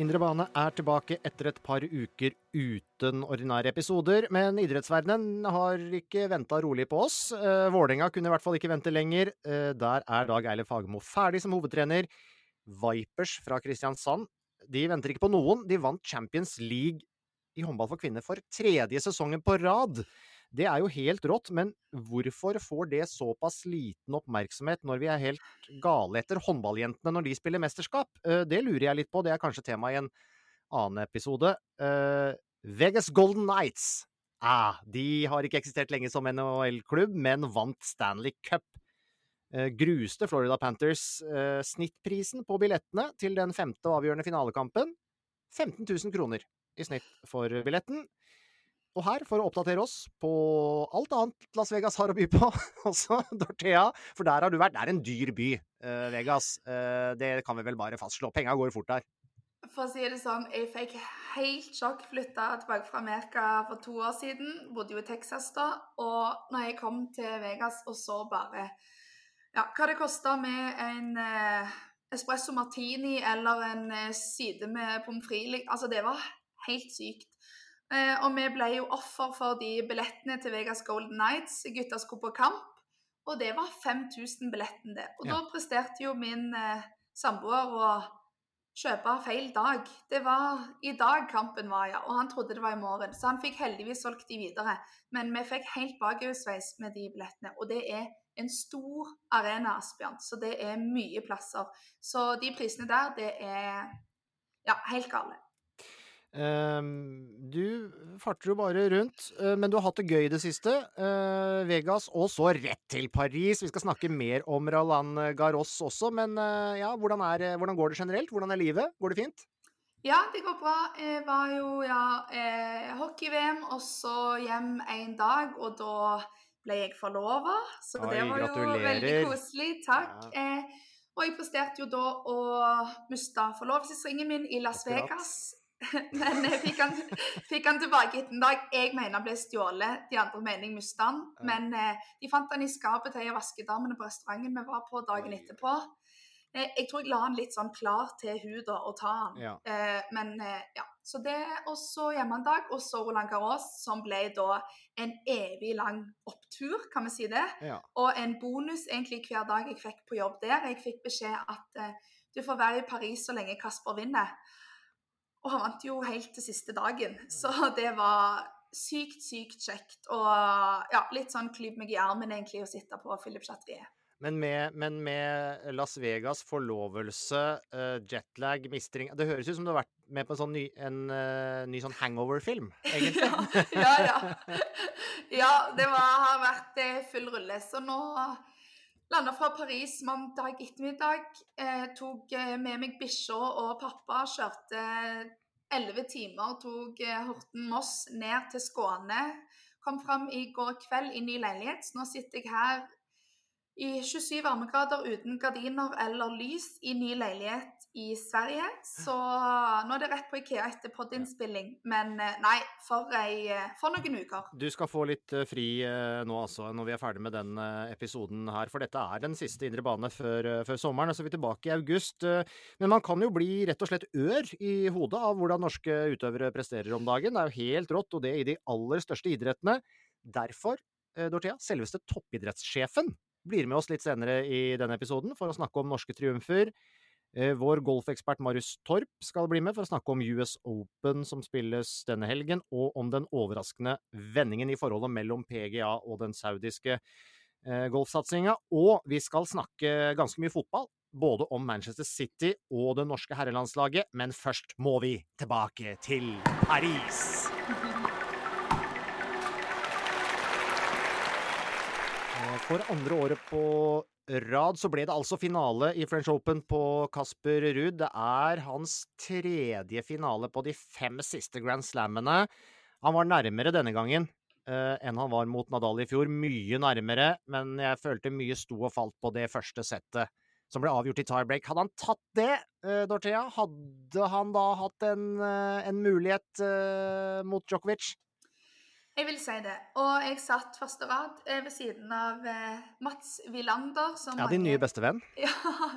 Indre bane er tilbake etter et par uker uten ordinære episoder, men idrettsverdenen har ikke venta rolig på oss. Eh, Vålerenga kunne i hvert fall ikke vente lenger. Eh, der er Dag Eilef Fagermo ferdig som hovedtrener. Vipers fra Kristiansand de venter ikke på noen. De vant Champions League i håndball for kvinner for tredje sesongen på rad. Det er jo helt rått, men hvorfor får det såpass liten oppmerksomhet når vi er helt gale etter håndballjentene når de spiller mesterskap? Eh, Det lurer jeg litt på, det er kanskje tema i en annen episode. Eh, Vegas Golden Knights. Ah, de har ikke eksistert lenge som NHL-klubb, men vant Stanley Cup. Eh, Gruste Florida Panthers snittprisen på billettene til den femte og avgjørende finalekampen. 15 000 kroner i snitt for billetten. Og her, for å oppdatere oss på alt annet Las Vegas har å by på, også Dorthea, for der har du vært. Det er en dyr by, eh, Vegas. Eh, det kan vi vel bare fastslå. Penga går fort der. For å si det sånn, jeg fikk helt sjokk flytta tilbake fra Amerika for to år siden. Bodde jo i Texas da. Og når jeg kom til Vegas og så bare ja, hva det kosta med en eh, espresso martini eller en eh, side med pommes frites Altså, det var helt sykt. Eh, og vi ble jo offer for de billettene til Vegas Golden Nights. Gutta skulle på kamp. Og det var 5000 billetten, det. Og Ja. da presterte jo min eh, samboer å kjøpe feil dag. Det var i dag kampen var, ja. Og han trodde det var i morgen. Så han fikk heldigvis solgt de videre. Men vi fikk helt bakoversveis med de billettene. Og det er en stor arena, Asbjørn. Så det er mye plasser. Så de prisene der, det er ja, helt gale. Ehm, du farter jo bare rundt, eh, men du har hatt det gøy i det siste. Eh, Vegas, og så rett til Paris. Vi skal snakke mer om Roland Garros også, men eh, ja, hvordan, er, hvordan går det generelt? Hvordan er livet? Går det fint? Ja, det går bra. Jeg var jo ja, eh, hockey-VM, og så hjem en dag, og da ble jeg forlova. Så Oi, det var jo veldig koselig. Takk. Eh, og jeg presterte jo da å miste forlovelsesringen min i Las. Vegas. Men jeg fikk han, fikk han tilbake etter en dag. Jeg mener han ble stjålet, de andre mener jeg mistet han. Ja. Men eh, de fant han i skapet til ei av vaskedamene på restauranten vi var på dagen Oi. etterpå. Eh, jeg tror jeg la han litt sånn klar til huden og ta han. Ja. Eh, men eh, ja, så det Og så hjemme en dag, og så Roland Garros, som ble da en evig lang opptur, kan vi si det. ja. Og en bonus egentlig hver dag jeg fikk på jobb der. Jeg fikk beskjed at eh, du får være i Paris så lenge Kasper vinner. Og han vant jo helt til siste dagen, så det var sykt, sykt kjekt. Og ja, litt sånn klyp meg i armen egentlig å sitte på Philip Chatrier. Men med, men med Las Vegas, forlovelse, eh, jetlag, mistring Det høres ut som du har vært med på en sånn ny, en, eh, ny sånn hangover-film, egentlig. ja, ja, ja. Ja, det var, har vært eh, full rulle. Så nå landa fra Paris mandag ettermiddag. Eh, tok eh, med meg bikkja og pappa. Kjørte elleve timer. Tok eh, Horten-Moss ned til Skåne. Kom fram i går kveld i ny leilighet. Så nå sitter jeg her i 27 varmegrader uten gardiner eller lys i ny leilighet i Sverige. Så nå er det rett på Ikea etter podinnspilling. Men eh, nei, for, ei, eh, for noen uker. Du skal få litt eh, fri nå altså, når vi er ferdig med den episoden her, for dette er den siste indre bane før, før sommeren. Så er vi tilbake i august. Men man kan jo bli rett og slett ør i hodet av hvordan norske utøvere presterer om dagen. Det er jo helt rått, og det i de aller største idrettene. Derfor Dorthea, selveste toppidrettssjefen, blir med oss litt senere i denne episoden for å snakke om norske triumfer. Eh, vår golfekspert Marius Torp skal bli med for å snakke om US Open som spilles denne helgen, og om den overraskende vendingen i forholdet mellom PGA og den saudiske eh, golfsatsinga. Og vi skal snakke ganske mye fotball, både om Manchester City og det norske herrelandslaget, men først må vi tilbake til Paris. Eh, for andre året på rad så ble det altså finale i French Open på Kasper Ruud. Det er hans tredje finale på de fem siste Grand Slammene. Han var nærmere denne gangen uh, enn han var mot Nadal i fjor. Mye nærmere, men jeg følte mye sto og falt på det første settet som ble avgjort i tiebreak. Hadde han tatt det, uh, Dorthea, hadde han da hatt en, uh, en mulighet mot Djokovic? Jeg vil si det. Og jeg satt første rad eh, ved siden av eh, Mats Wilander. ja, din nye bestevenn? Ja,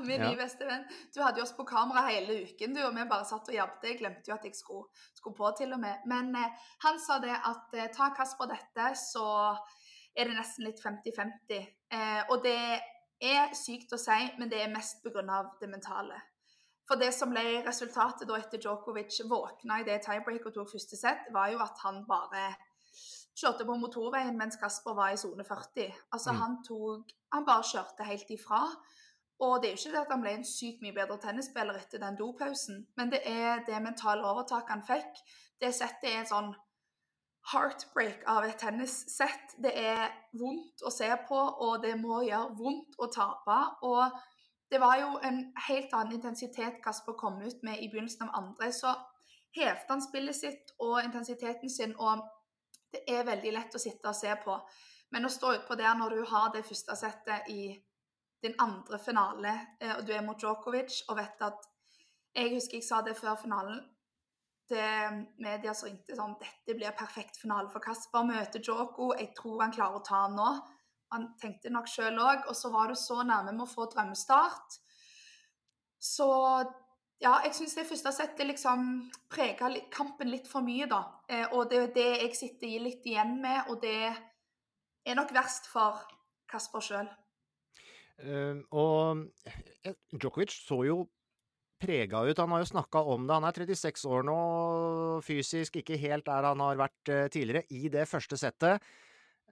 min ja. nye bestevenn. Du hadde jo oss på kamera hele uken, du, og vi bare satt og jabbet. Jeg glemte jo at jeg skulle, skulle på, til og med. Men eh, han sa det at eh, ta Kasper dette, så er det nesten litt 50-50. Eh, og det er sykt å si, men det er mest pga. det mentale. For det som ble resultatet da etter Djokovic våkna i det tiebreak og tok første sett, var jo at han bare kjørte på motorveien mens Kasper var i sone 40. Altså, mm. han tok Han bare kjørte helt ifra. Og det er jo ikke det at han ble en sykt mye bedre tennisspiller etter den dopausen, men det er det mentale overtaket han fikk. Det settet er en sånn heartbreak av et tennissett. Det er vondt å se på, og det må gjøre vondt å tape. Og det var jo en helt annen intensitet Kasper kom ut med i begynnelsen av andre. Så hevde han spillet sitt og intensiteten sin. og det er veldig lett å sitte og se på. Men å stå utpå der når du har det første settet i din andre finale, eh, og du er mot Djokovic og vet at Jeg husker jeg sa det før finalen til media som ringte sånn Dette blir perfekt finale for Kasper. Møter Djoko. Jeg tror han klarer å ta han nå. Han tenkte nok sjøl òg. Og så var du så nærme med å få drømmestart. Så ja, jeg syns det første settet liksom prega kampen litt for mye, da. Eh, og det er det jeg sitter litt igjen med, og det er nok verst for Kasper sjøl. Uh, og eh, Djokovic så jo prega ut. Han har jo snakka om det. Han er 36 år nå, fysisk ikke helt der han har vært uh, tidligere. I det første settet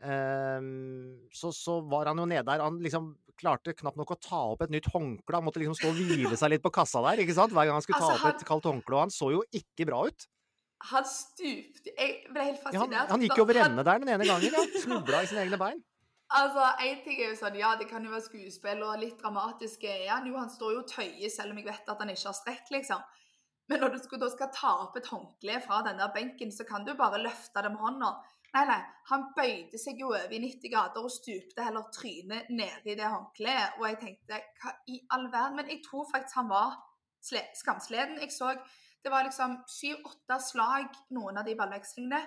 så, så, var han jo nede der. Han liksom klarte knapt nok å ta opp et nytt håndkle. Han måtte liksom stå og hvile seg litt på kassa der, ikke sant? Hver gang han skulle ta altså, opp et kaldt håndkle. Og han så jo ikke bra ut. Han stupte Jeg ble helt fascinert. Ja, han, han, gikk over ende der den ene gangen, ja. Snubla i sine egne bein. Altså, en ting er jo sånn, Ja, det kan jo være skuespill og litt dramatisk. Ja, han, jo, han står jo og tøyer selv om jeg vet at han ikke har strekk, liksom. Men når du skal, da skal ta opp et håndkle fra denne benken, så kan du bare løfte det med hånda. Nei, nei, han bøyde seg jo over i 90 grader og stupte heller trynet nedi det håndkleet. Og jeg tenkte hva i all verden? Men jeg tror faktisk han var skamsleden. Jeg så det var liksom syv-åtte slag, noen av de ballvekslingene.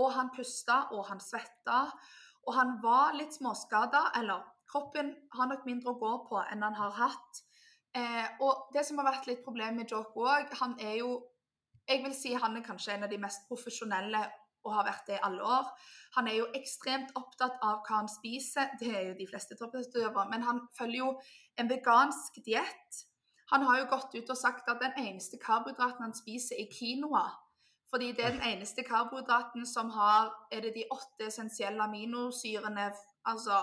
Og han pusta, og han svetta. Og han var litt småskada, eller kroppen har nok mindre å gå på enn han har hatt. Eh, og det som har vært litt problem med Joko òg, han er jo Jeg vil si han er kanskje en av de mest profesjonelle og har vært det i alle år. Han er jo ekstremt opptatt av hva han spiser, det er jo de fleste toppidrettsutøvere, men han følger jo en vegansk diett. Han har jo gått ut og sagt at den eneste karbohydraten han spiser, er quinoa. Fordi det er den eneste karbohydraten som har Er det de åtte essensielle aminosyrene Altså,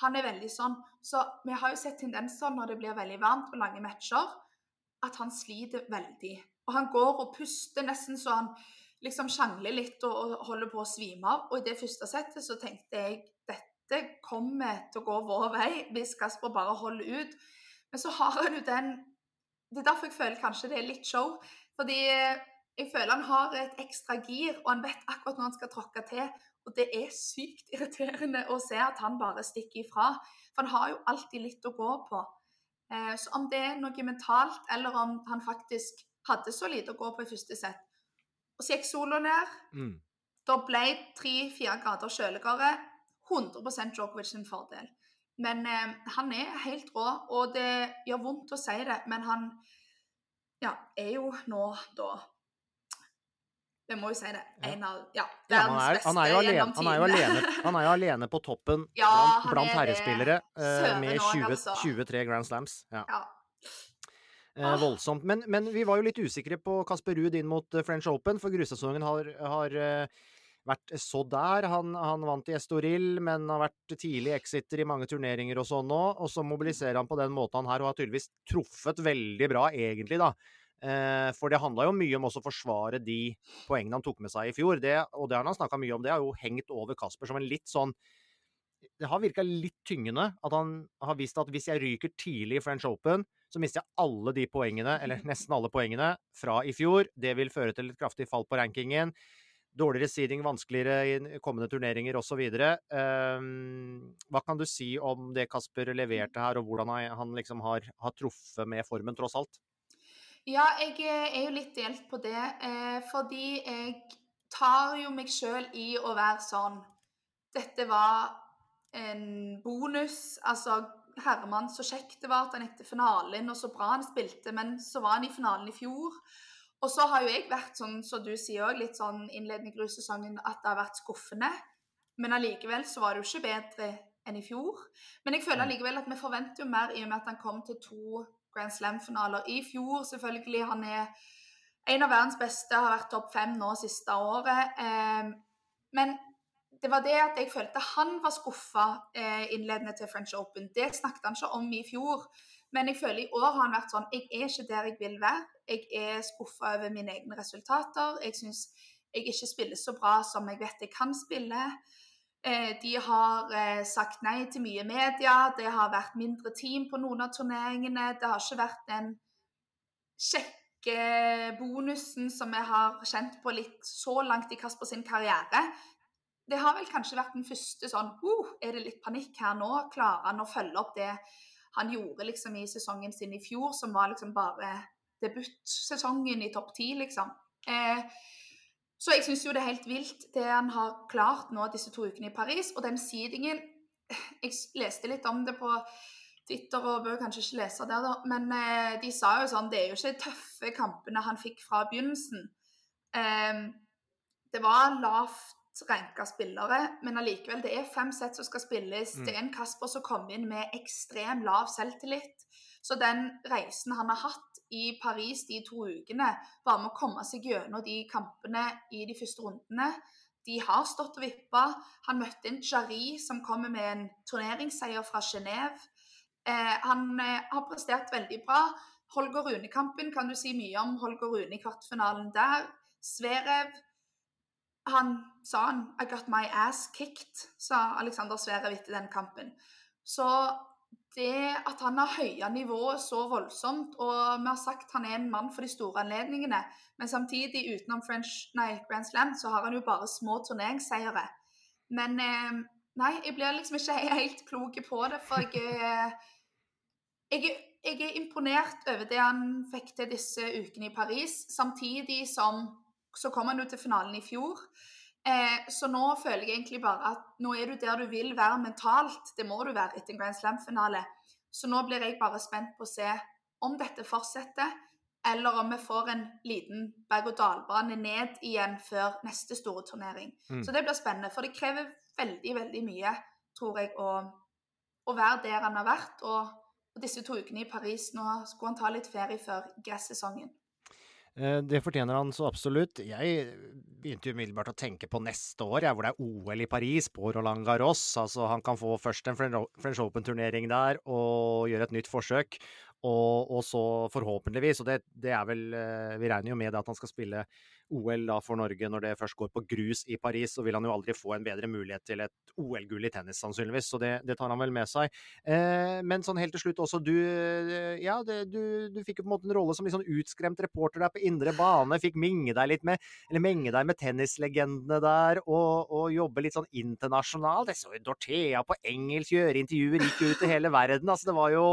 han er veldig sånn. Så vi har jo sett tendenser når det blir veldig varmt og lange matcher, at han sliter veldig. Og han går og puster nesten så han liksom sjangler litt og, og, holder på å svime av. Og i det første settet så tenkte jeg dette kommer til å gå vår vei hvis Kasper bare holder ut. Men så har han jo den Det er derfor jeg føler kanskje det er litt show. Fordi jeg føler han har et ekstra gir, og han vet akkurat når han skal tråkke til. Og det er sykt irriterende å se at han bare stikker ifra. For han har jo alltid litt å gå på. Eh, så om det er noe mentalt, eller om han faktisk hadde så lite å gå på i første sett, og så gikk sola ned. Mm. Da ble tre-fire grader kjøligere. 100 Djokovic sin fordel. Men eh, han er helt rå, og det gjør vondt å si det, men han ja, er jo nå da Vi må jo si det. En av ja, Ja, verdens er, beste han, jo alene, gjennom han, er jo tidene. alene, han er jo alene på toppen Ja, blant, blant er herrespillere eh, med 20, altså. 23 Grand Slams. Ja. Eh, Ah. voldsomt. Men, men vi var jo litt usikre på Kasper Ruud inn mot eh, French Open, for grusesongen har, har eh, vært så der. Han, han vant i Estoril, men har vært tidlig exiter i mange turneringer og sånn nå. Og så mobiliserer han på den måten han her, og har tydeligvis truffet veldig bra, egentlig, da. Eh, for det handla jo mye om også å forsvare de poengene han tok med seg i fjor. Det, og det har han snakka mye om. Det har jo hengt over Kasper som en litt sånn det har virka litt tyngende at han har visst at hvis jeg ryker tidlig i French Open, så mister jeg alle de poengene, eller nesten alle poengene, fra i fjor. Det vil føre til et kraftig fall på rankingen. Dårligere seeding, vanskeligere i kommende turneringer osv. Um, hva kan du si om det Kasper leverte her, og hvordan han- liksom har, har truffet med formen, tross alt? Ja, jeg er jo litt delt på det, eh, fordi jeg tar jo meg sjøl i å være sånn Dette var en bonus. Altså, Herman, så kjekt det var at han gikk til finalen, og så bra han spilte, men så var han i finalen i fjor. Og så har jo jeg vært sånn, som du sier òg, litt sånn innledende i grussesongen, at det har vært skuffende. Men allikevel så var det jo ikke bedre enn i fjor. Men jeg føler allikevel at vi forventer jo mer i og med at han kom til to Grand Slam-finaler i fjor. Selvfølgelig, han er en av verdens beste, har vært topp fem nå siste året. Eh, men det var det at jeg følte han var skuffa eh, innledende til French Open. Det snakket han ikke om i fjor. Men jeg føler i år har han vært sånn Jeg er ikke der jeg vil være. Jeg er skuffa over mine egne resultater. Jeg syns jeg ikke spiller så bra som jeg vet jeg kan spille. Eh, de har eh, sagt nei til mye media. Det har vært mindre team på noen av turneringene. Det har ikke vært den kjekke bonusen som jeg har kjent på litt så langt i Kasper sin karriere. Det har vel kanskje vært den første sånn uh, Er det litt panikk her nå? Klarer han å følge opp det han gjorde liksom i sesongen sin i fjor, som var liksom bare debutsesongen i topp ti, liksom? Eh, så jeg syns jo det er helt vilt det han har klart nå disse to ukene i Paris. Og den seedingen Jeg leste litt om det på Twitter og bør kanskje ikke lese der, da. Men eh, de sa jo sånn Det er jo ikke de tøffe kampene han fikk fra begynnelsen. Eh, det var lavt ranka spillere, men allikevel, det er fem sett som skal spilles. Mm. Det er en Kasper som kom inn med ekstrem lav selvtillit. Så den reisen han har hatt i Paris de to ukene, bare med å komme seg gjennom de kampene i de første rundene De har stått og vippa. Han møtte en Jari som kommer med en turneringsseier fra Genéve. Eh, han eh, har prestert veldig bra. Holger Rune-kampen kan du si mye om. Holger Rune i kvartfinalen der. Sverev han sa han 'I got my ass kicked', sa Alexander Sverevitt i den kampen. Så det at han har høya nivået så voldsomt, og vi har sagt han er en mann for de store anledningene, men samtidig utenom French, nei, Grand Slam så har han jo bare små turneringsseiere. Men eh, nei, jeg blir liksom ikke helt klok på det, for jeg er, jeg, jeg er imponert over det han fikk til disse ukene i Paris, samtidig som så kom han jo til finalen i fjor. Eh, så nå føler jeg egentlig bare at nå er du der du vil være mentalt. Det må du være etter en Grand Slam-finale. Så nå blir jeg bare spent på å se om dette fortsetter, eller om vi får en liten berg-og-dal-bane ned igjen før neste store turnering. Mm. Så det blir spennende, for det krever veldig, veldig mye, tror jeg, å, å være der han har vært. Og, og disse to ukene i Paris, nå skulle han ta litt ferie før gressesongen. Eh, Det fortjener han så absolutt. Jeg begynte umiddelbart å tenke på neste år, jeg, hvor det er OL i Paris, på Roland Garros. Altså, han kan få først en French Open-turnering der og gjøre et nytt forsøk. Og, og så forhåpentligvis, og det, det er vel eh, Vi regner jo med det at han skal spille OL da for Norge når det først går på grus i Paris, så vil han jo aldri få en bedre mulighet til et OL-gull i tennis, sannsynligvis. Så det, det tar han vel med seg. Eh, men sånn helt til slutt også, du eh, Ja, det, du, du fikk jo på en måte en rolle som litt sånn utskremt reporter der på indre bane. Fikk minge deg litt med eller menge deg med tennislegendene der, og, og jobbe litt sånn internasjonalt. Jeg så jo Dorthea på engelsk gjøre intervjuer, gikk ut i hele verden. Altså, det var jo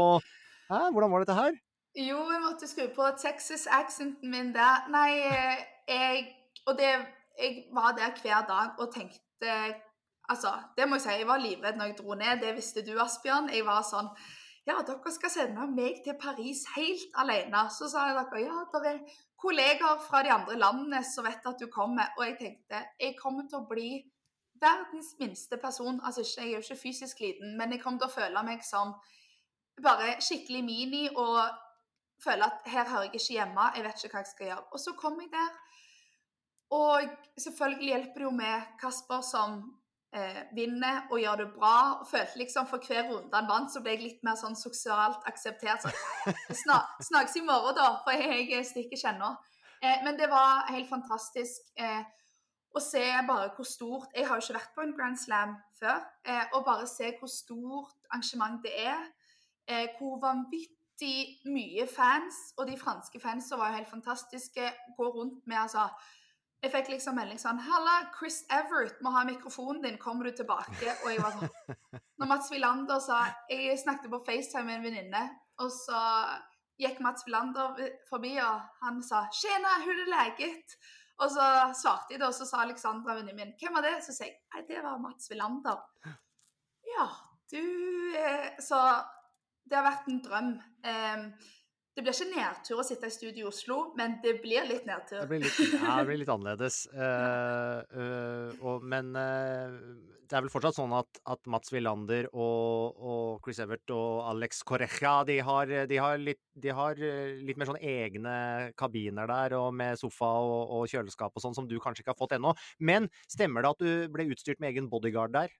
Hæ, hvordan var dette her? Jo, jeg måtte skru på Texas-accenten min der. Nei, eh, jeg Og det Jeg var der hver dag og tenkte Altså, det må jeg si, jeg var livredd når jeg dro ned. Det visste du, Asbjørn. Jeg var sånn ja, dere skal sende meg til Paris helt alene. Så sa jeg dere ja, det er kolleger fra de andre landene som vet at du kommer. Og jeg tenkte jeg kommer til å bli verdens minste person. Altså jeg er jo ikke fysisk liten, men jeg kommer til å føle meg som bare skikkelig mini og føle at her hører jeg ikke hjemme. Jeg vet ikke hva jeg skal gjøre. Og så kom jeg der. Og selvfølgelig hjelper det jo med Kasper som eh, vinner og gjør det bra. og følte liksom For hver runde han vant, så ble jeg litt mer sånn sosialt akseptert. Så snakkes i morgen, da, for jeg, stikker ikke ennå. Eh, men det var helt fantastisk eh, å se bare hvor stort Jeg har jo ikke vært på en Grand Slam før. Eh, og bare se hvor stort arrangement det er. Eh, hvor vanvittig mye fans, og de franske fansene var jo helt fantastiske. Gå rundt med altså jeg fikk liksom melding sånn 'Halla, Chris Everett må ha mikrofonen din. Kommer du tilbake?' Og jeg var sånn Når Mats Wilander sa Jeg snakket på FaceTime med en venninne, og så gikk Mats Wilander forbi, og han sa 'Tjena, hun er leget?' Og så svarte jeg det, og så sa Alexandra, venninnen min, 'Hvem var det?' Så sa jeg 'Nei, det var Mats Wilander'. Ja, du eh, Så det har vært en drøm. Um, det blir ikke nedtur å sitte i studio i Oslo, men det blir litt nedtur. Det blir litt, ja, det blir litt annerledes. Uh, uh, og, men uh, det er vel fortsatt sånn at, at Mats Wilander og, og, Chris Evert og Alex Correja de har, de har, litt, de har litt, mer sånn egne kabiner der, og med sofa og, og kjøleskap og sånn, som du kanskje ikke har fått ennå. Men stemmer det at du ble utstyrt med egen bodyguard der?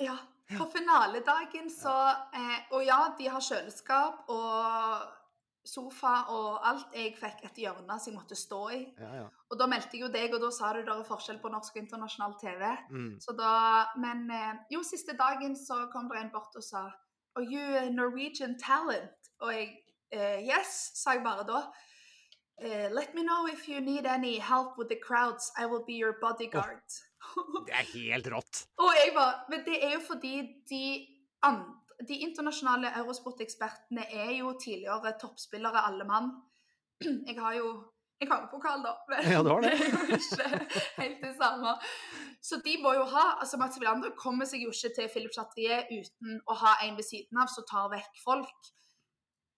ja. På finaledagen så Og ja, de har kjøleskap og sofa og alt. Jeg fikk et hjørne som jeg måtte stå i. Ja, ja. Og da meldte jeg jo deg, og da sa du det er forskjell på norsk og internasjonal TV. Mm. Så da, Men eh, jo, siste dagen så kom det en bort og sa Are you Norwegian talent? Og jeg uh, Yes, sa jeg bare da. Uh, let me know if you need any help with the crowds. I will be your bodyguard. Oh, det er helt rått. og jeg bare Men det er jo fordi de andre de internasjonale eurosportekspertene er jo tidligere toppspillere, alle mann. Jeg har jo jeg har jo pokal, da. Men ja, det var det. det er jo ikke helt det samme. Så de må jo ha altså Mats Wilander kommer seg jo ikke til Philip Chatrier uten å ha en ved siden av som tar vekk folk.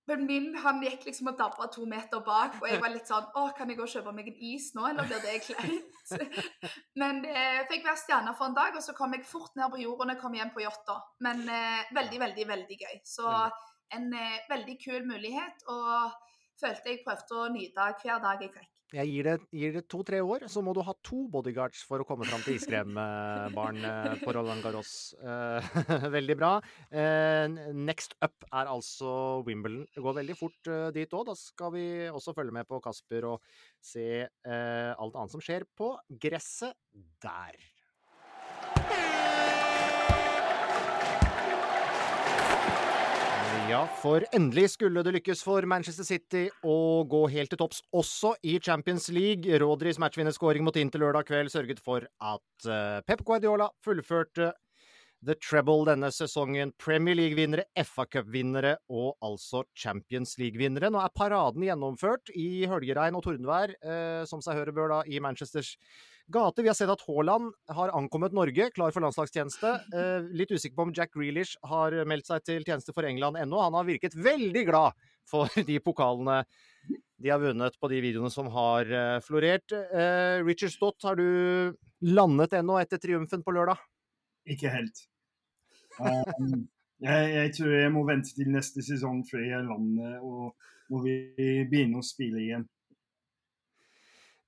Men min han gikk liksom og dabba to meter bak, og jeg var litt sånn Å, kan jeg gå og kjøpe meg en is nå, eller blir det kleint? Men eh, fikk være stjerne for en dag, og så kom jeg fort ned på jorden og kom hjem på yatta. Men eh, veldig, veldig, veldig gøy. Så en eh, veldig kul mulighet, og følte jeg prøvde å nyte hver dag jeg fikk. Jeg gir det, gir det to-tre år, så må du ha to bodyguards for å komme fram til iskrembarn eh, på Roland Garros. Eh, veldig bra. Eh, next up er altså Wimbledon. Det går veldig fort dit òg. Da skal vi også følge med på Kasper og se alt annet som skjer på gresset der. Ja, for endelig skulle det lykkes for Manchester City å gå helt til topps også i Champions League. Rodris matchvinnerskåring mot Inter lørdag kveld sørget for at uh, Pep Guardiola fullførte The Treble denne sesongen. Premier League-vinnere, FA Cup-vinnere og altså Champions League-vinnere. Nå er paraden gjennomført i høljeregn og tordenvær, uh, som seg høre bør da, i Manchesters gate. Vi har sett at Haaland har ankommet Norge, klar for landslagstjeneste. Eh, litt usikker på om Jack Grealish har meldt seg til tjeneste for England ennå. Han har virket veldig glad for de pokalene de har vunnet på de videoene som har eh, florert. Eh, Richard Stott, har du landet ennå etter triumfen på lørdag? Ikke helt. Um, jeg, jeg, tror jeg må vente til neste sesong før jeg lander og må vi begynne å spille igjen.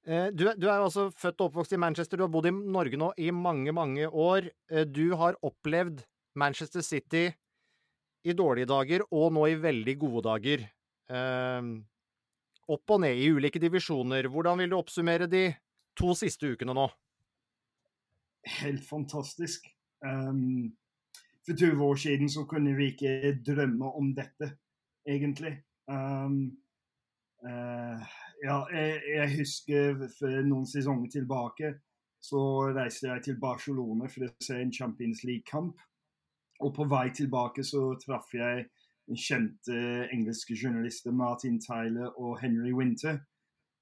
Eh, du, du, er jo også født og oppvokst i Manchester. Du har bodd i Norge nå i mange, mange år. Eh, du har opplevd Manchester City i dårlige dager og nå i veldig gode dager. Eh, opp og ned i ulike divisjoner. Hvordan vil du oppsummere de to siste ukene nå? Helt fantastisk. Um, for 20 år siden så kunne vi ikke drømme om dette, egentlig. Um, uh, ja, jeg, jeg, husker for noen sesonger tilbake så reiste jeg til Barcelona for å se en Champions League-kamp. Og på vei tilbake så traff jeg den kjente engelske journalister Martin Tyler og Henry Winter.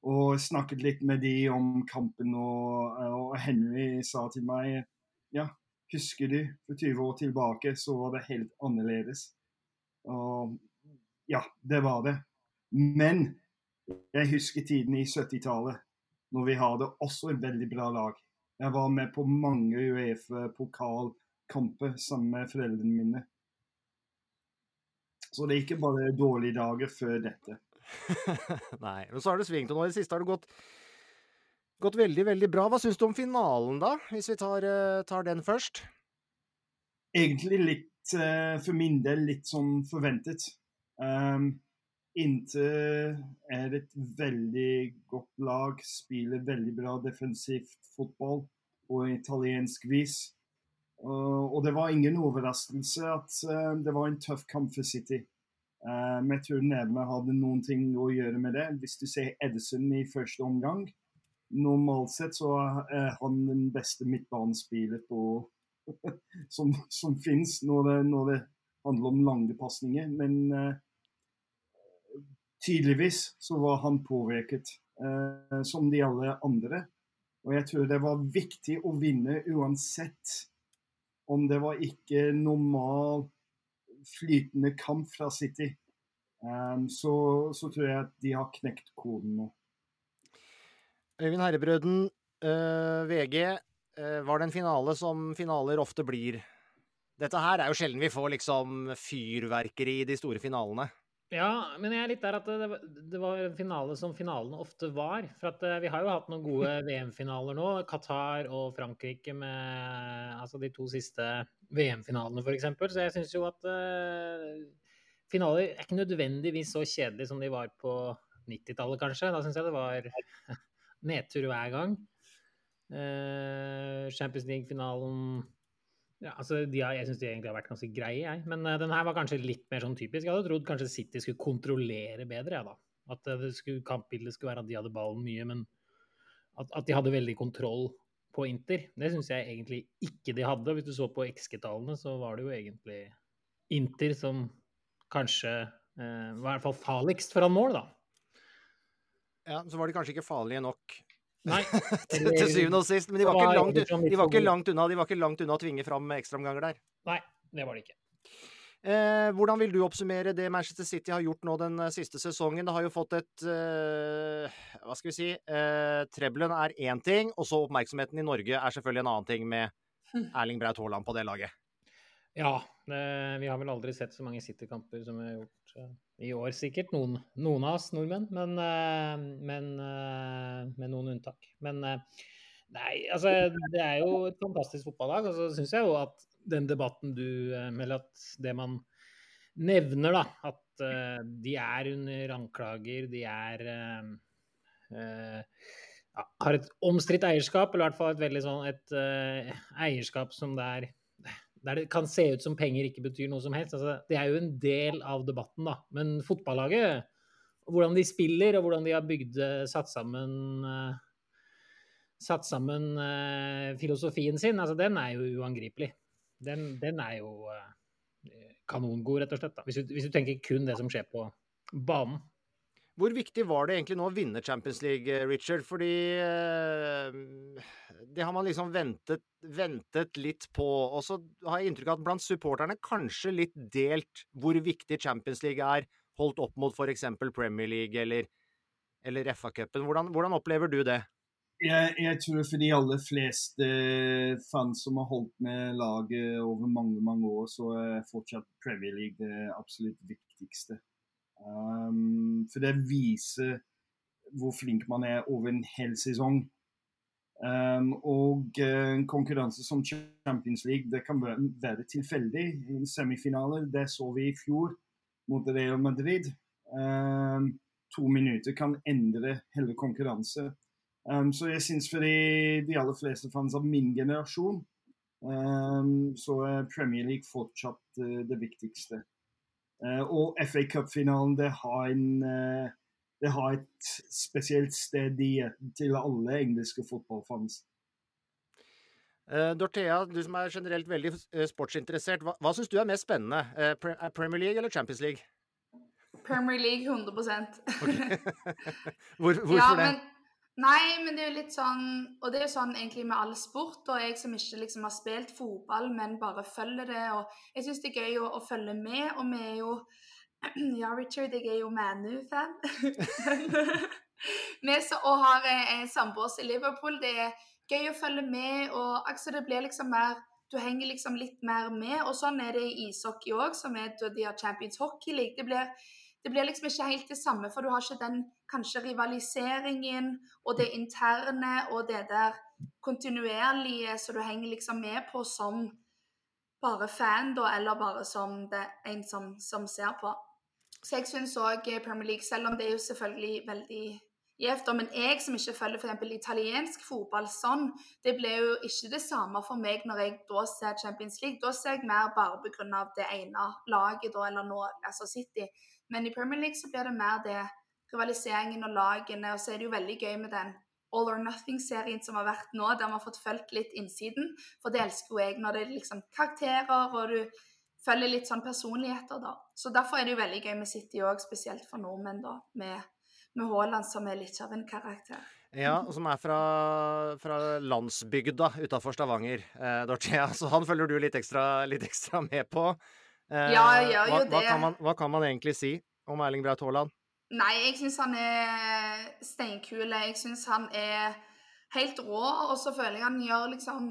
Og snakket litt med de om kampen, og, og Henry sa til meg ja, husker du, for 20 år tilbake så var det helt annerledes. Og ja, det var det. Men jeg husker tiden i 70-tallet, når vi hadde også et veldig bra lag. Jeg var med på mange Uefa-pokalkamper sammen med foreldrene mine. Så det er ikke bare dårlige dager før dette. Nei. Men så har det svingt, og nå i det siste har det gått, gått veldig, veldig bra. Hva syns du om finalen, da? Hvis vi tar, eh, tar den først? Egentlig litt, eh, for min del, litt som forventet. Um, Inter er et veldig godt lag, spiller veldig bra defensivt fotball på italiensk vis. Og det var ingen overraskelse at uh, det var en tøff kamp for City. Uh, men jeg tror Nederland hadde noen ting å gjøre med det. Hvis du ser Edison i første omgang, normalt sett så er han den beste midtbanespiller som, som finnes når når det, handler om lange pasninger. Men tydeligvis så var han påvirket, eh, som de alle andre. Og jeg tror det var viktig å vinne uansett om det var ikke normal flytende kamp fra City. Um, så, så, tror jeg at de har knekt koden nå. Øyvind Herrebrøden, uh, VG. Uh, var det en finale som finaler ofte blir? Dette her er jo sjelden vi får liksom fyrverkeri i de store finalene. Ja, men jeg er litt der at det, det var en finale som finalene ofte var. For at eh, vi har jo hatt noen gode VM-finaler nå. Qatar og Frankrike med altså de to siste VM-finalene, f.eks. Så jeg syns jo at uh, finaler er ikke nødvendigvis så kjedelige som de var på 90-tallet, kanskje. Da syns jeg det var nedtur hver gang. Uh, Champions League-finalen ja, altså har, Jeg syns de egentlig har vært ganske greie, jeg. Men uh, den her var kanskje litt mer sånn typisk. Jeg hadde trodd kanskje City skulle kontrollere bedre, jeg, da. At uh, skulle, kampbildet skulle være at de hadde ballen mye, men at, at de hadde veldig kontroll på Inter. Det syns jeg egentlig ikke de hadde. Hvis du så på XG-tallene, så var det jo egentlig Inter som kanskje uh, var i hvert fall farligst foran mål, da. Ja, så var de kanskje ikke farlige nok Nei. til, syvende og sist. Men de var, var langt, de var, ikke langt, unna, de var ikke langt unna å tvinge fram ekstraomganger der. Nei, det var det ikke. Eh, hvordan vil du oppsummere det Manchester City har gjort nå den eh, siste sesongen? Det har jo fått et eh, Hva skal vi si? Eh, Trebelen er én ting, og så oppmerksomheten i Norge er selvfølgelig en annen ting med Erling Braut Haaland på det laget. Ja, det, vi har vel aldri sett så mange City-kamper som vi har gjort uh, i år, sikkert. Noen, noen, av oss nordmenn, men, uh, men uh, med noen unntak. Men nei, altså det er jo et fantastisk fotballag. Og så syns jeg jo at den debatten du Eller at det man nevner, da, at de er under anklager, de er ja, har et omstridt eierskap, eller i hvert fall et veldig sånn et eierskap som det er der det kan se ut som penger ikke betyr noe som helst. Altså, det er jo en del av debatten, da. Men fotballaget, hvordan de spiller og hvordan de har bygd, eh, satt sammen uh, satt sammen uh, filosofien sin, altså den er jo uangripelig. Den, den er jo kanongod, rett og slett. Hvis du, hvis du tenker kun det som skjer på banen. Hvor viktig var det egentlig nå å vinne Champions League, eh, Richard? Fordi eh, det har man liksom ventet, ventet, litt på. Og så har jeg inntrykk av at blant supporterne kanskje litt delt hvor viktig Champions League er, holdt opp mot f.eks. Premier League eller, eller FA-cupen. Hvordan, hvordan, opplever du det? Jeg, jeg, tror for de aller fleste fans som har holdt med laget over mange mange år, så er fortsatt Premier League det absolutt viktigste. Um, for det viser hvor flink man er over en hel sesong. Um, og uh, en konkurranse som Champions League det kan være, tilfeldig. En semifinale det så vi i fjor mot Real Madrid. Um, to minutter kan endre hele konkurranse. Um, så jeg syns for de, de, aller fleste fans av min generasjon, så er Premier League fortsatt uh, det viktigste. Eh, og FA Cup-finalen det har, en, eh, det har et spesielt sted i til alle engelske fotballfans. Uh, Dorthea, du som er generelt veldig sportsinteressert, hva, hva syns du er mest spennende? Premier League eller Champions League? Premier League 100 Hvor, Hvorfor ja, det? Men, Nei, men det er jo litt sånn Og det er jo sånn egentlig med all sport, og jeg som ikke liksom har spilt fotball, men bare følger det. Og jeg syns det er gøy å, å, følge med, og vi er jo Ja, Richard, jeg er jo Manu-fan. vi som har en samboer i Liverpool. Det er gøy å følge med, og altså, det blir liksom mer du henger liksom litt mer med. Og sånn er det i ishockey òg, som er de har Champions Hockey League. Det blir det blir liksom ikke helt det samme, for du har ikke den kanskje rivaliseringen og det interne og det der kontinuerlige som du henger liksom med på som bare fan, da, eller bare som det, en som, som ser på. Så jeg syns òg Premier League, selv om det er jo selvfølgelig veldig gjevt, men jeg som ikke følger f.eks. italiensk fotball sånn, det ble jo ikke det samme for meg når jeg da ser Champions League. Da ser jeg mer bare pga. det ene laget, da, eller nå, altså City. Men i Premier League så blir det mer det rivaliseringen og lagene. Og så er det jo veldig gøy med den All or Nothing-serien som har vært nå, der vi har fått fulgt litt innsiden. For det elsker jo jeg når det er liksom karakterer, og du følger litt sånn personligheter, da. Så derfor er det jo veldig gøy med City òg, spesielt for nordmenn, da. Med, med Haaland som er litt av en karakter. Ja, og som er fra, fra landsbygda utafor Stavanger, eh, Dorthea. Så han følger du litt ekstra, litt ekstra med på. Eh, ja, jeg gjør jo det. Hva kan, man, hva kan, man, egentlig si om Erling Braut Haaland? Nei, jeg syns han er steinkul. Jeg syns han er helt rå. Og så føler jeg han gjør liksom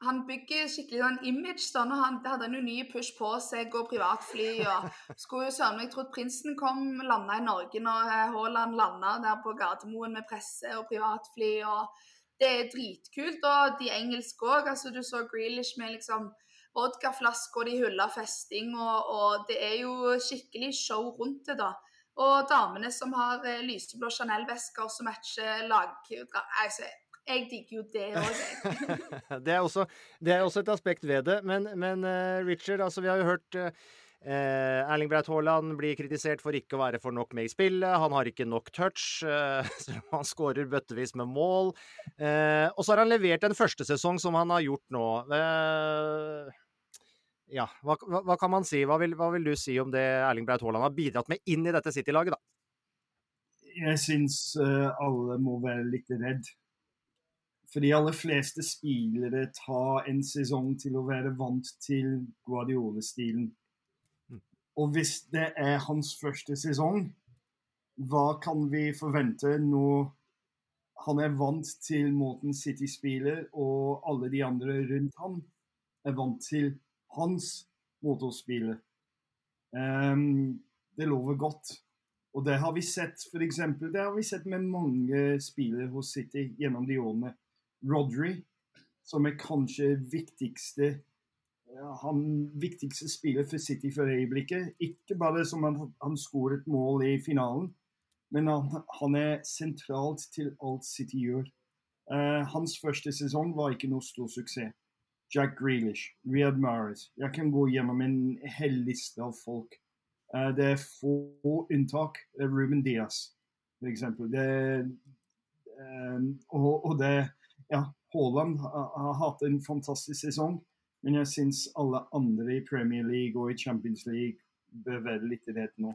Han bygger skikkelig sånn image. Når Han hadde en ny push på seg, og privatfly. og Skulle jo søren meg trodd prinsen kom, landa i Norge når eh, Haaland landa der på Gardermoen med presse og privatfly. og Det er dritkult. Og de engelske òg. Altså, du så Grealish med liksom vodkaflasker, de hyller festing, og, og, det er jo skikkelig show rundt det, da. Og damene som har eh, lyseblå Chanel-vesker som matcher lagdrakt altså, Jeg digger jo det òg, jeg. det, er også, det er også et aspekt ved det. Men, men uh, Richard, altså vi har jo hørt uh, Erling Braut Haaland blir kritisert for ikke å være for nok med i spillet. Han har ikke nok touch. Uh, han skårer bøttevis med mål. Eh, og så har han levert en første sesong som han har gjort nå. Uh, ja, hva, hva, hva, kan man si? Hva vil, hva vil, du si om det Erling Braut Haaland har bidratt med inn i dette City-laget, da? Jeg syns uh, alle må være litt redd. For de aller fleste spillere tar en sesong til å være vant til Guardiola-stilen. Og hvis det er hans første sesong, hva kan vi forvente når han er vant til måten City spiller, og alle de andre rundt ham er vant til hans måte å spille? Um, det lover godt. Og det har vi sett for eksempel, det har vi sett med mange spillere hos City gjennom de årene. Rodry, som er kanskje viktigste han viktigste spiller for City for øyeblikket. Ikke bare som han, han skåret mål i finalen, men han, han, er sentralt til alt City gjør. Uh, hans første sesong var ikke noe stor suksess. Jack Grealish, Riyad Mahrez. Jeg kan gå gjennom en hel liste av folk. Uh, det er få unntak. Ruben Diaz, f.eks. Um, og, og det Ja, Haaland har hatt en fantastisk sesong, men jeg syns alle andre i Premier League og i Champions League bør være litt redd nå.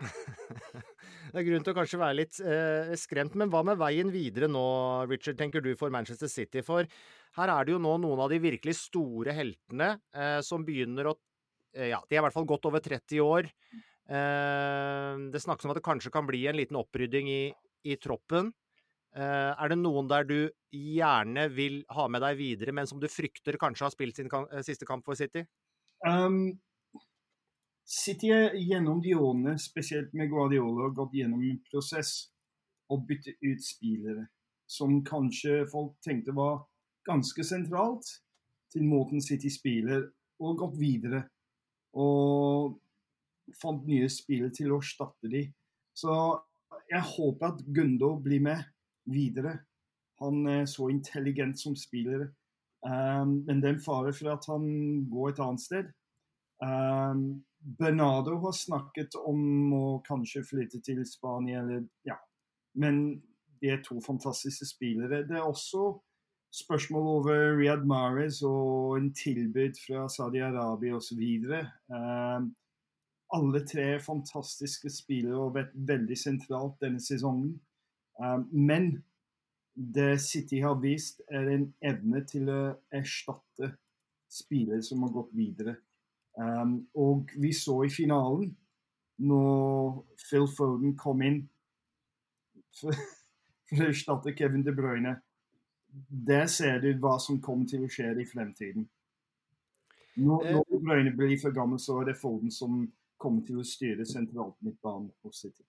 det er grunn til å kanskje være litt eh, skremt, men hva med veien videre nå, Richard, tenker du for Manchester City? For her er det jo nå noen av de virkelig store heltene eh, som begynner å eh, Ja, de er i hvert fall godt over 30 år. Eh, det snakkes om at det kanskje kan bli en liten opprydding i, i troppen. Eh, er det noen der du gjerne vil ha med deg videre, men som du frykter kanskje har spilt sin kamp, eh, siste kamp for City? Um, City er gjennom de årene, spesielt med Guardiola, gått gjennom en prosess å bytte ut spillere som kanskje folk tenkte var ganske sentralt til måten City spiller, og gått videre. Og fant nye spillere til å erstatte dem. Så jeg håper at Gundo blir med videre. Han er så intelligent som spiller. Um, men det er en fare for at han går et annet sted. Um, Bernardo har snakket om å kanskje flytte til Spania, eller ja. Men de er to fantastiske spillere. Det er også spørsmål over Riyad Mahrez og en tilbud fra Saudi-Arabia osv. Um, alle tre fantastiske spillere og vært veldig sentralt denne sesongen. Um, men det City har vist, er en evne til å erstatte spillere som har gått videre. Um, og vi så i finalen, når Phil Foden kom inn for, for å erstatte Kevin De Bruyne Der ser du hva som kommer til å skje i fremtiden. Når, Eh. når De Bruyne blir for gammel, så er det Foden som kommer til å styre sentralt midtbanen hos City.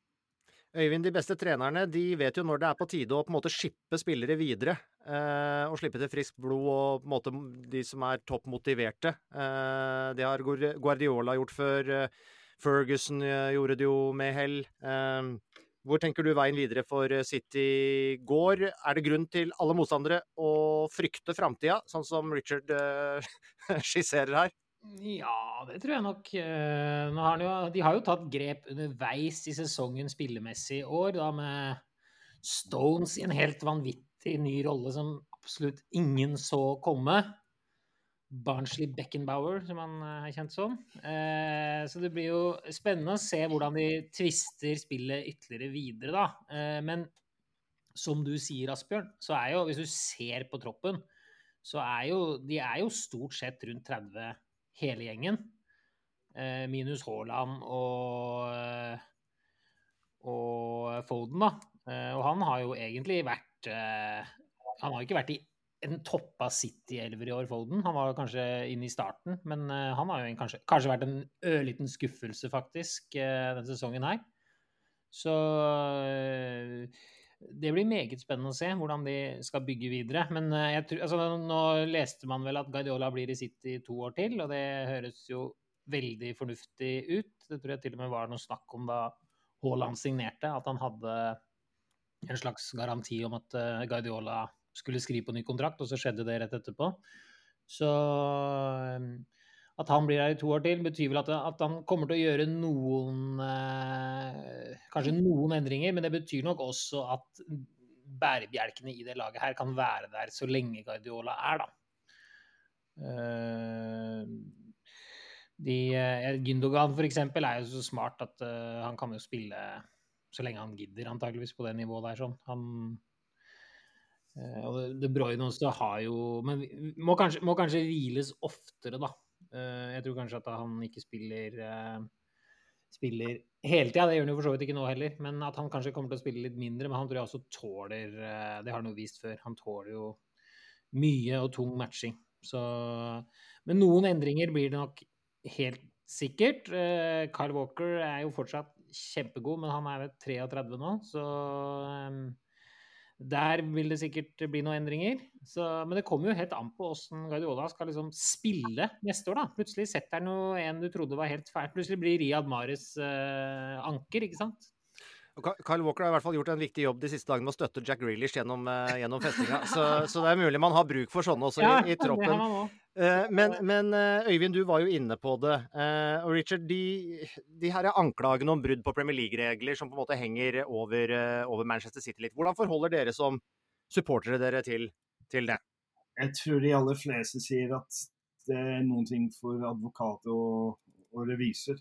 Øyvind, de beste trenerne de vet jo når det er på tide å på en måte skippe spillere videre. Eh, og slippe til friskt blod og på en måte de som er topp motiverte. Eh, det har Guardiola gjort før. eh, Ferguson eh, gjorde det jo med hell. Eh, hvor tenker du veien videre for eh, City går? Er det grunn til alle motstandere å frykte framtida, sånn som Richard skisserer her? Ja, det tror jeg nok. Eh, har jo, de har jo tatt grep underveis i sesongen spillemessig i år, da med Stones i en helt vanvittig ny rolle som absolutt ingen så komme. Barnsley Beckenbauer, som han eh, er kjent som. Eh, Så det blir jo spennende å se hvordan de tvister spillet ytterligere videre, da. Men som du sier, Asbjørn, så er jo, hvis du ser på troppen, så er jo de er jo stort sett rundt 30 hele gjengen. Eh, minus Haaland og, eh, og Foden, da. Eh, og han har jo egentlig vært Han har ikke vært i en toppa City-elver i år, Foden. Han var kanskje inne i starten, men han har jo en- kanskje, kanskje vært en ørliten skuffelse, faktisk, denne sesongen her. Så det blir meget spennende å se hvordan de skal bygge videre. Men eh, tror, altså, nå leste man vel at Guardiola blir i City to år til, og det høres jo veldig fornuftig ut. Det tror jeg til og med var noe snakk om da Haaland signerte, at han hadde en slags garanti om at eh, Guardiola skulle skrive på ny kontrakt, og så skjedde det rett etterpå. Så eh, at han blir her i to år til, betyr vel at, at han kommer til å gjøre noen eh, Kanskje noen endringer, men det betyr nok også at bærebjelkene i det laget her kan være der så lenge Guardiola er, da. Eh, de, eh, Gündogan eksempel er jo så smart at eh, han kan jo spille så lenge han gidder, antageligvis på det nivået der. sånn. Han, eh, og De Bruyne også har jo Men må kanskje, må kanskje hviles oftere, da. Eh, jeg tror kanskje at han ikke spiller eh, spiller hele tida. Det gjør han jo for så vidt ikke nå heller. Men at han kanskje kommer til å spille litt mindre. Men han tror jeg også tåler eh, Det har han jo vist før. Han tåler jo mye og tung matching. Så Men noen endringer blir det nok helt sikkert. Kyle Walker er jo fortsatt kjempegod, men han er ved 33 nå, så der vil det sikkert bli noen endringer. Så, men det kommer jo helt an på hvordan Guardiola skal liksom spille neste år. da. Plutselig setter han jo en du trodde var helt fælt. Plutselig blir Riyad Mares eh, anker, ikke sant? Kyle Walker har i hvert fall gjort en viktig jobb de siste dagene med å støtte Jack Grealish gjennom, eh, gjennom festinga. Så, så det er mulig man har bruk for sånne også i, i det troppen. Eh, Men, men eh, Øyvind, du var jo inne på det. Eh, Og Richard, de, de her anklagene om brudd på Premier League-regler som på en måte henger over, over Manchester City litt. Hvordan forholder dere som supportere dere til, til det? Jeg tror de aller fleste sier at det er noen ting for advokater og, og revisor.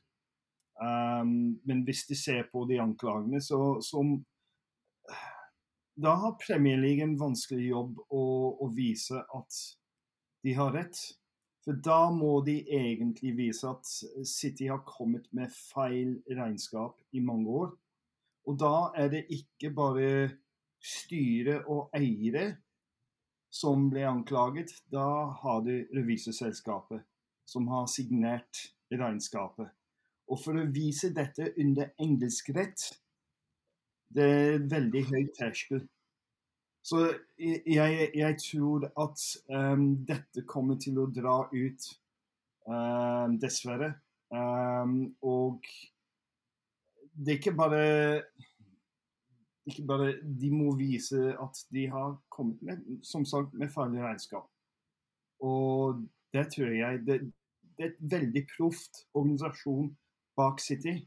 Um, men hvis de ser på de anklagene, så som Da har Premier League en vanskelig jobb å, å vise at de har rett. For da må de egentlig vise at City har kommet med feil regnskap i mange år. Og da er det ikke bare styre og eiere som ble anklaget. Da har du revisorselskapet som har signert regnskapet. Og for å vise dette under engelsk rett, det er veldig høy terskel. Så jeg, jeg tror at um, dette kommer til å dra ut, um, dessverre. Um, og det er ikke bare ikke bare De må vise at de har kommet med, som sagt, med farlig regnskap. Og det tror jeg det, det er et veldig proft organisasjon bak City.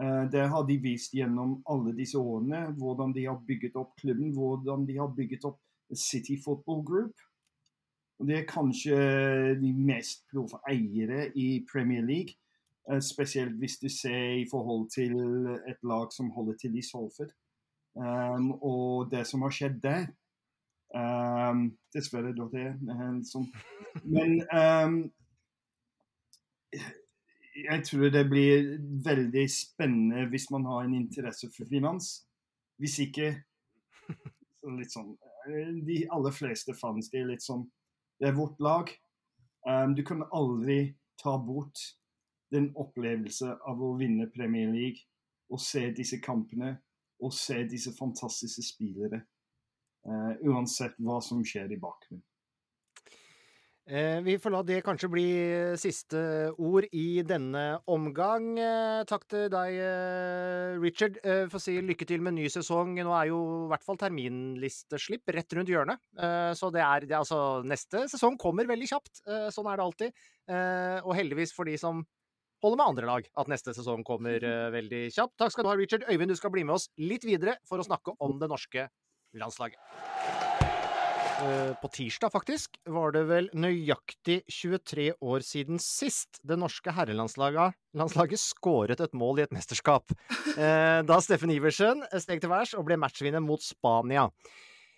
Eh, det har de vist gjennom alle disse årene, hvordan de har bygget opp klubben, hvordan de har bygget opp City Football Group. Det er kanskje de mest proffe eiere i Premier League. eh, Spesielt hvis du ser i forhold til et lag som holder til i Salford. Um, og det som har skjedd der, Um, dessverre, da det er sånn. Men um, jeg tror det blir veldig spennende hvis man har en interesse for finans. Hvis ikke litt sånn De aller fleste fans, det er litt sånn Det er vårt lag. Um, du kan aldri ta bort den opplevelse av å vinne Premier League og se disse kampene og se disse fantastiske spillere. Uh, uansett hva som skjer i bakgrunnen. Eh, vi får la det kanskje bli siste ord i denne omgang. Eh, takk til deg, eh, Richard. Få si lykke til med ny sesong. Nå er jo i hvert fall terminlisteslipp rett rundt hjørnet. Eh, så det er, det altså Neste sesong kommer veldig kjapt. Eh, sånn er det alltid. Eh, og heldigvis for de som holder med andre lag, at neste sesong kommer eh, veldig kjapt. Takk skal du ha, Richard. Øyvind, du skal bli med oss litt videre for å snakke om det norske landslaget. Eh, På tirsdag, faktisk, var det vel nøyaktig 23 år siden sist det norske herrelandslaget skåret et mål i et mesterskap. Eh, Da Steffen Iversen steg til værs og ble matchvinner mot Spania.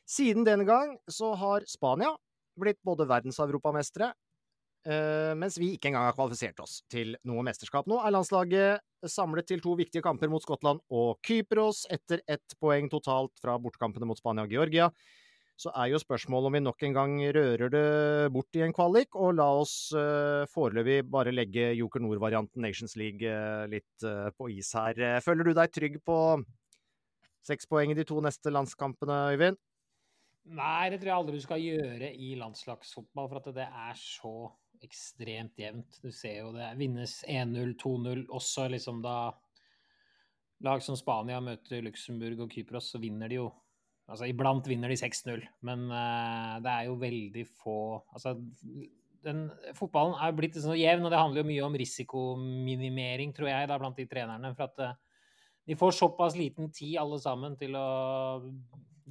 Siden den gang så har Spania blitt både verdens- og europamestere, eh, mens vi ikke engang har kvalifisert oss til noe mesterskap. Nå er landslaget samlet til to viktige kamper mot Skottland og Kypros, etter ett poeng totalt fra bortekampene mot Spania og Georgia så er jo spørsmålet om vi nok en gang rører det bort i en kvalik, og la oss uh, foreløpig bare legge Joker Nord-varianten Nations League uh, litt uh, på is her. Føler du deg trygg på seks poeng i de to neste landskampene, Øyvind? Nei, det tror jeg aldri du skal gjøre i landslagsfotball, for at det er så ekstremt jevnt. Du ser jo det vinnes 1-0, 2-0, også liksom da lag som Spania møter Luxembourg og Kypros, så vinner de jo Altså, iblant vinner de 6-0, men uh, det er jo veldig få Altså, den, fotballen er blitt sånn jevn, og det handler jo mye om risikominimering, tror jeg, da, blant de trenerne. For at uh, de får såpass liten tid, alle sammen, til å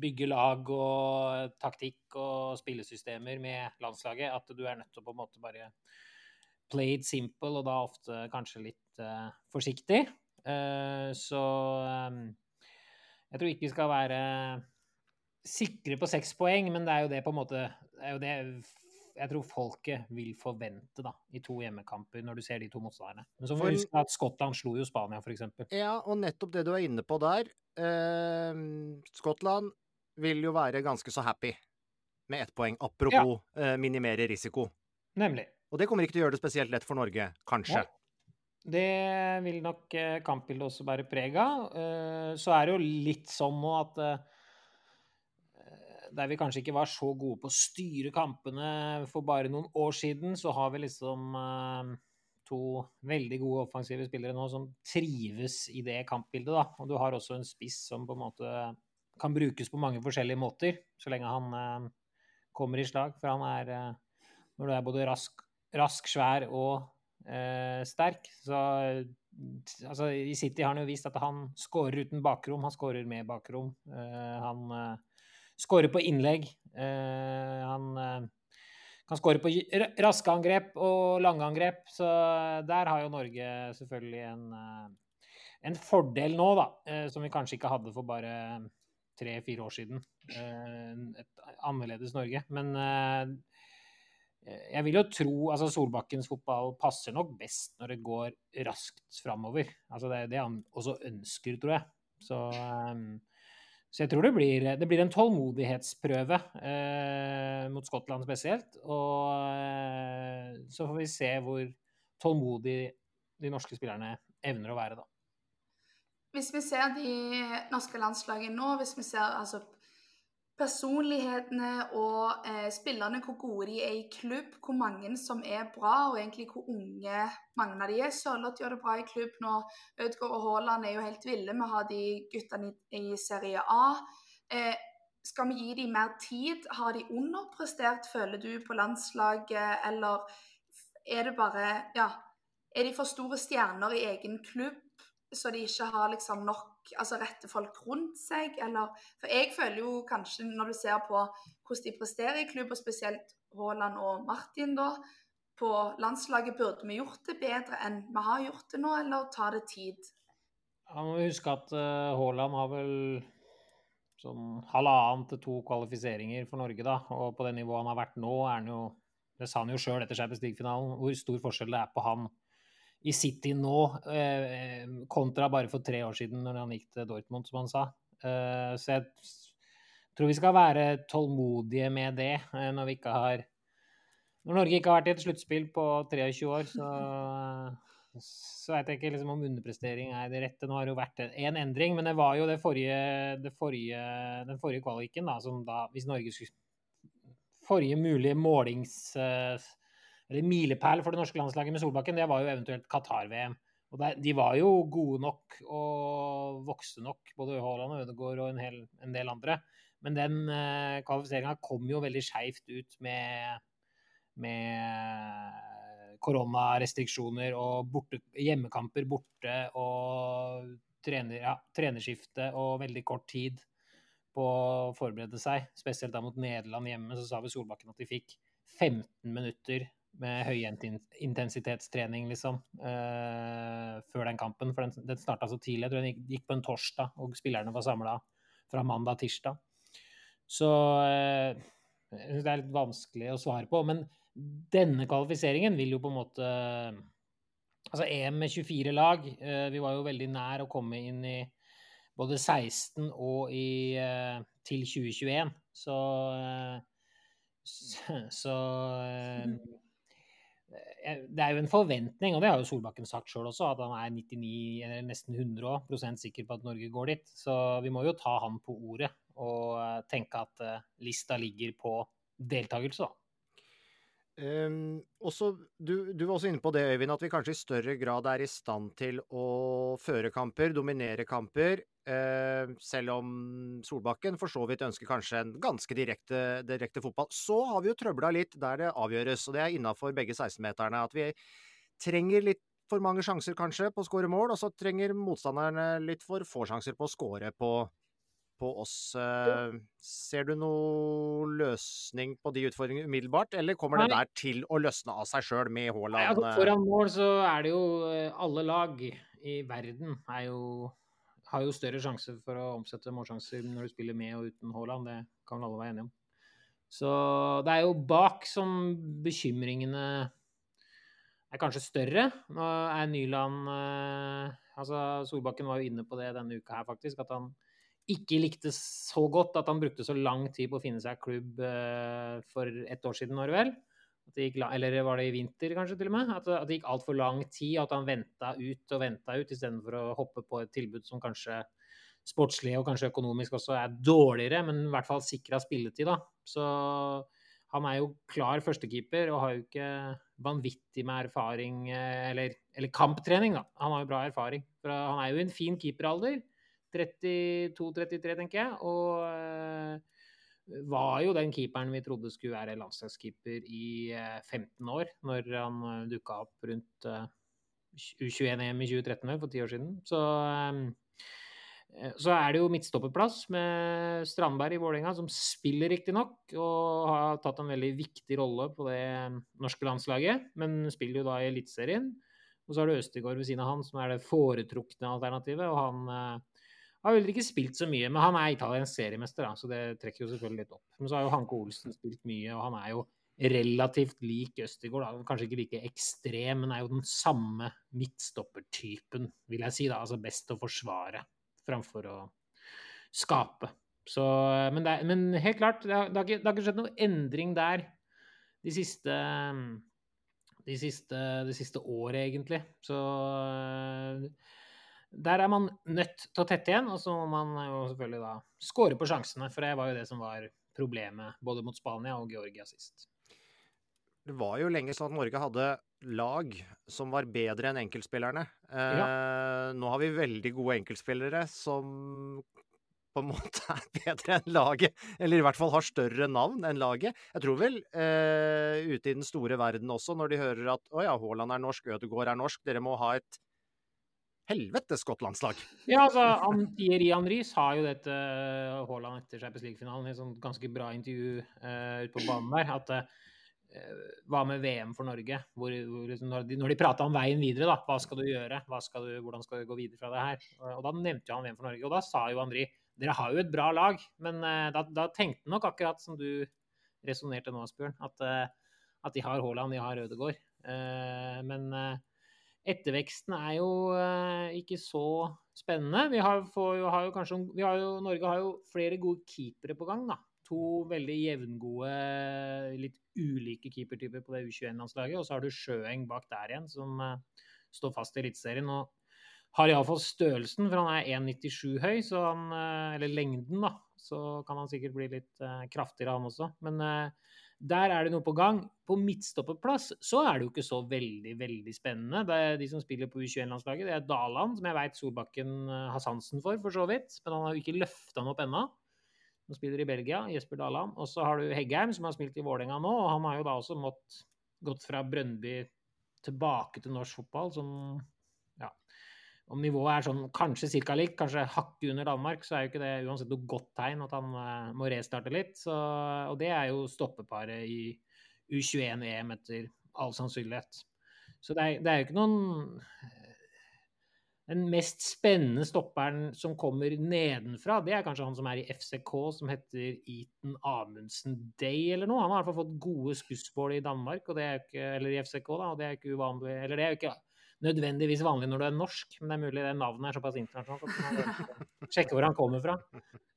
bygge lag og taktikk og spillesystemer med landslaget, at du er nødt til å på en måte bare play it simple, og da ofte kanskje litt uh, forsiktig. så um, jeg tror ikke vi skal være sikre på seks poeng, men det er jo det på en måte det er jo det jeg tror folket vil forvente da, i to hjemmekamper, når du ser de to motstanderne. Men så må du huske at Skottland slo jo Spania, f.eks. Ja, og nettopp det du er inne på der. Eh, Skottland vil jo være ganske så happy med ett poeng, apropos ja. eh, minimere risiko. Nemlig. Og det kommer ikke til å gjøre det spesielt lett for Norge, kanskje. Ja. Det vil nok eh, kampbildet også bære preg av. Eh, så er det jo litt sånn nå at eh, der vi kanskje ikke var så gode på å styre kampene for bare noen år siden, så har vi liksom uh, to veldig gode offensive spillere nå som trives i det kampbildet. da. Og du har også en spiss som på en måte kan brukes på mange forskjellige måter, så lenge han uh, kommer i slag. For han er, uh, når du er både rask, rask svær og sterk, så altså, I City har han jo vist at han skårer uten bakrom, han skårer med bakrom. han skårer på innlegg. Eh, han eh, kan skåre på raske angrep og lange angrep, så der har jo Norge selvfølgelig en, eh, en fordel nå, da, som vi kanskje ikke hadde for bare tre-fire år siden. Et annerledes Norge. Men jeg vil jo tro altså Solbakkens fotball passer nok best når det går raskt framover. Altså det er det han også ønsker, tror jeg. Så så jeg tror det blir, det blir en tålmodighetsprøve eh, mot Skottland spesielt. Og eh, så får vi se hvor tålmodig de norske spillerne evner å være, da. Hvis vi ser de norske landslagene nå, hvis vi ser altså, personlighetene og eh, spillerne, hvor gode de er i klubb, hvor mange som er bra, og egentlig hvor unge mange av de er. Sørloth gjør det bra i klubb nå. Ødegaard og Haaland er jo helt ville. Vi har de guttene i, i Serie A. Eh, skal vi gi dem mer tid? Har de underprestert, føler du, på landslaget, eller er det bare Ja, er de for store stjerner i egen klubb? Så de ikke har liksom nok altså rette folk rundt seg, eller For jeg føler jo kanskje, når du ser på hvordan de presterer i klubb, og spesielt Haaland og Martin, da, på landslaget, burde vi gjort det bedre enn vi har gjort det nå, eller tar det tid? Ja, må huske at uh, Haaland har vel sånn halvannen til to kvalifiseringer for Norge, da. Og på det nivået han har vært nå, er han jo Det sa han jo sjøl etter Champions League-finalen, hvor stor forskjell det er på han i City nå eh, kontra bare for tre år siden, når han gikk til Dortmund, som han sa. Eh, så jeg tror vi skal være tålmodige med det eh, når vi ikke har Når Norge ikke har vært i et sluttspill på 23 år, så så jeg ikke liksom, om underprestering er det rette. Nå har det jo vært en endring, men det var jo det forrige, det forrige, den forrige kvaliken, da, som da Hvis Norge skulle Forrige mulige målings... Eller milepæl for det norske landslaget med Solbakken, det var jo eventuelt Qatar-VM. Og der, De var jo gode nok og vokste nok, både Haaland og Ødegaard og en, hel, en del andre. Men den eh, kvalifiseringa kom jo veldig skeivt ut med, med koronarestriksjoner og borte, hjemmekamper borte og trener, ja, trenerskifte og veldig kort tid på å forberede seg. Spesielt da mot Nederland hjemme, så sa vi Solbakken at de fikk 15 minutter med høyintensitetstrening, liksom, eh, før den kampen. For den, den starta så tidlig. Jeg tror den gikk på en torsdag, og spillerne var samla fra mandag-tirsdag. Så eh, det er litt vanskelig å svare på. Men denne kvalifiseringen vil jo på en måte Altså EM med 24 lag. Eh, vi var jo veldig nær å komme inn i både 16 og i, eh, til 2021. Så eh, Så det er jo en forventning, og det har jo Solbakken sagt sjøl også, at han er 99, eller nesten 100% sikker på at Norge går dit. Så vi må jo ta han på ordet og tenke at lista ligger på deltakelse, da. Um, også, du, du, var også inne på det, Øyvind, at vi kanskje i større grad er i stand til å føre kamper, dominere kamper. Uh, selv om Solbakken for så vidt ønsker kanskje en ganske direkte, direkte fotball. Så har vi jo trøbla litt der det avgjøres, og det er innafor begge 16-meterne. At vi trenger litt for mange sjanser kanskje på å skåre mål, og så trenger motstanderne litt for få sjanser på å skåre på, på oss. Eh, ser du noen løsning på de utfordringene umiddelbart, eller kommer Nei. det der til å løsne av seg sjøl med Haaland? Altså, foran mål så er det jo eh, alle lag i verden jo, har jo større sjanse for å omsette målsjanser når du spiller med og uten Haaland. Det kan alle være enige om. Så det er jo bak som bekymringene er kanskje større. Nå er Nyland eh, Altså, Solbakken var jo inne på det denne uka her, faktisk. At han ikke likte så godt at han brukte så lang tid på å finne seg klubb uh, for ett år siden, var det? Gikk, eller var det i vinter, kanskje, til og med? At, at det gikk altfor lang tid, at han venta ut og venta ut, istedenfor å hoppe på et tilbud som kanskje sportslig og kanskje økonomisk også er dårligere, men i hvert fall sikra spilletid, da. Så han er jo klar førstekeeper og har jo ikke vanvittig med erfaring, eh, eller, eller kamptrening, da. Han har jo bra erfaring. For han er jo i en fin keeperalder. 32-33, tenker jeg. Og uh, var jo den keeperen vi trodde skulle være landslagskeeper i uh, eh, 15 år, når han eh, dukka opp rundt uh, U21-EM i 2013 for ti år siden. Så, så er det jo midtstopperplass med Strandberg i Vålerenga, som spiller riktignok og har tatt en veldig viktig rolle på det norske landslaget, men spiller jo da i Eliteserien. Og så har du Østegård ved siden av han, som er det foretrukne alternativet. og han har heller ikke spilt så mye, men han er italiensk seriemester, da, så det trekker jo selvfølgelig litt opp. Men så har jo Hanke Olsen spilt mye, og han er jo relativt lik Østigård. Kanskje ikke like ekstrem, men er jo den samme midtstoppertypen, vil jeg si. da, Altså best å forsvare framfor å skape. Så, men, det, men, helt klart, det har, det, har ikke, det har, ikke, skjedd noen endring der de siste, de siste, de siste året, egentlig. Så der er man nødt til å tette igjen, og så må man jo selvfølgelig da score på sjansene. For det var jo det som var problemet både mot Spania og Georgia sist. Det var jo lenge sånn at Norge hadde lag som var bedre enn enkeltspillerne. Eh, ja. Nå har vi veldig gode enkeltspillere som på en måte er bedre enn laget. Eller i hvert fall har større navn enn laget. Jeg tror vel eh, ute i den store verden også, når de hører at å ja, Haaland er norsk, Ødegaard er norsk, dere må ha et helvetes godt landslag. Ja, altså, Thierry Henry sa jo dette uh, Haaland etter Champions League-finalen i et sånt ganske bra intervju uh, ute på banen der. at uh, hva med VM for Norge? Hvor, hvor, liksom, når de, når de prata om veien videre, da, hva skal du gjøre? Skal du, hvordan skal du gå videre fra det her? Og, Da nevnte jo han VM for Norge. Og da sa jo Henri dere har jo et bra lag, men uh, da, da, tenkte nok akkurat som du resonnerte nå, Asbjørn, at, uh, at, de har Haaland, de har Ødegaard. Uh, men etterveksten er jo ikke så spennende. Vi har, jo, har jo kanskje, vi har jo, Norge har jo flere gode keepere på gang, da. To veldig jevngode, litt ulike keepertyper på det U21-landslaget. Og så har du Sjøeng bak der igjen, som står fast i Eliteserien. Og har iallfall størrelsen, for han er 1,97 høy, han, eh, eller lengden, da. Så kan han sikkert bli litt kraftigere, han også. Men uh, der er det noe på gang. På midtstopperplass så er det jo ikke så veldig, veldig spennende. Det er de som spiller på U21-landslaget, det er Daland, som jeg veit Solbakken har sansen for, for så vidt. Men han har jo ikke løfta han opp ennå. Han spiller i Belgia, Jesper Daland. Og så har du Heggheim, som har spilt i Vålerenga nå. Og han har jo da også mått, gått fra Brøndby tilbake til norsk fotball, som om nivået er sånn kanskje cirka likt, kanskje hakket under Danmark, så er jo ikke det uansett noe godt tegn at han uh, må restarte litt. Så, og det er jo stoppeparet i U21-EM etter all sannsynlighet. Så det er, det er, jo ikke noen Den mest spennende stopperen som kommer nedenfra, det er kanskje han som er i FCK, som heter Eaton Amundsen Day eller noe. Han har i hvert fall fått gode skussmål i Danmark, og det er ikke, eller i FCK, da, og det er jo ikke uvanlig. Eller det er jo ikke nødvendigvis vanlig når du er norsk, men det er mulig det navnet er såpass internasjonalt at sjekke hvor han kommer fra.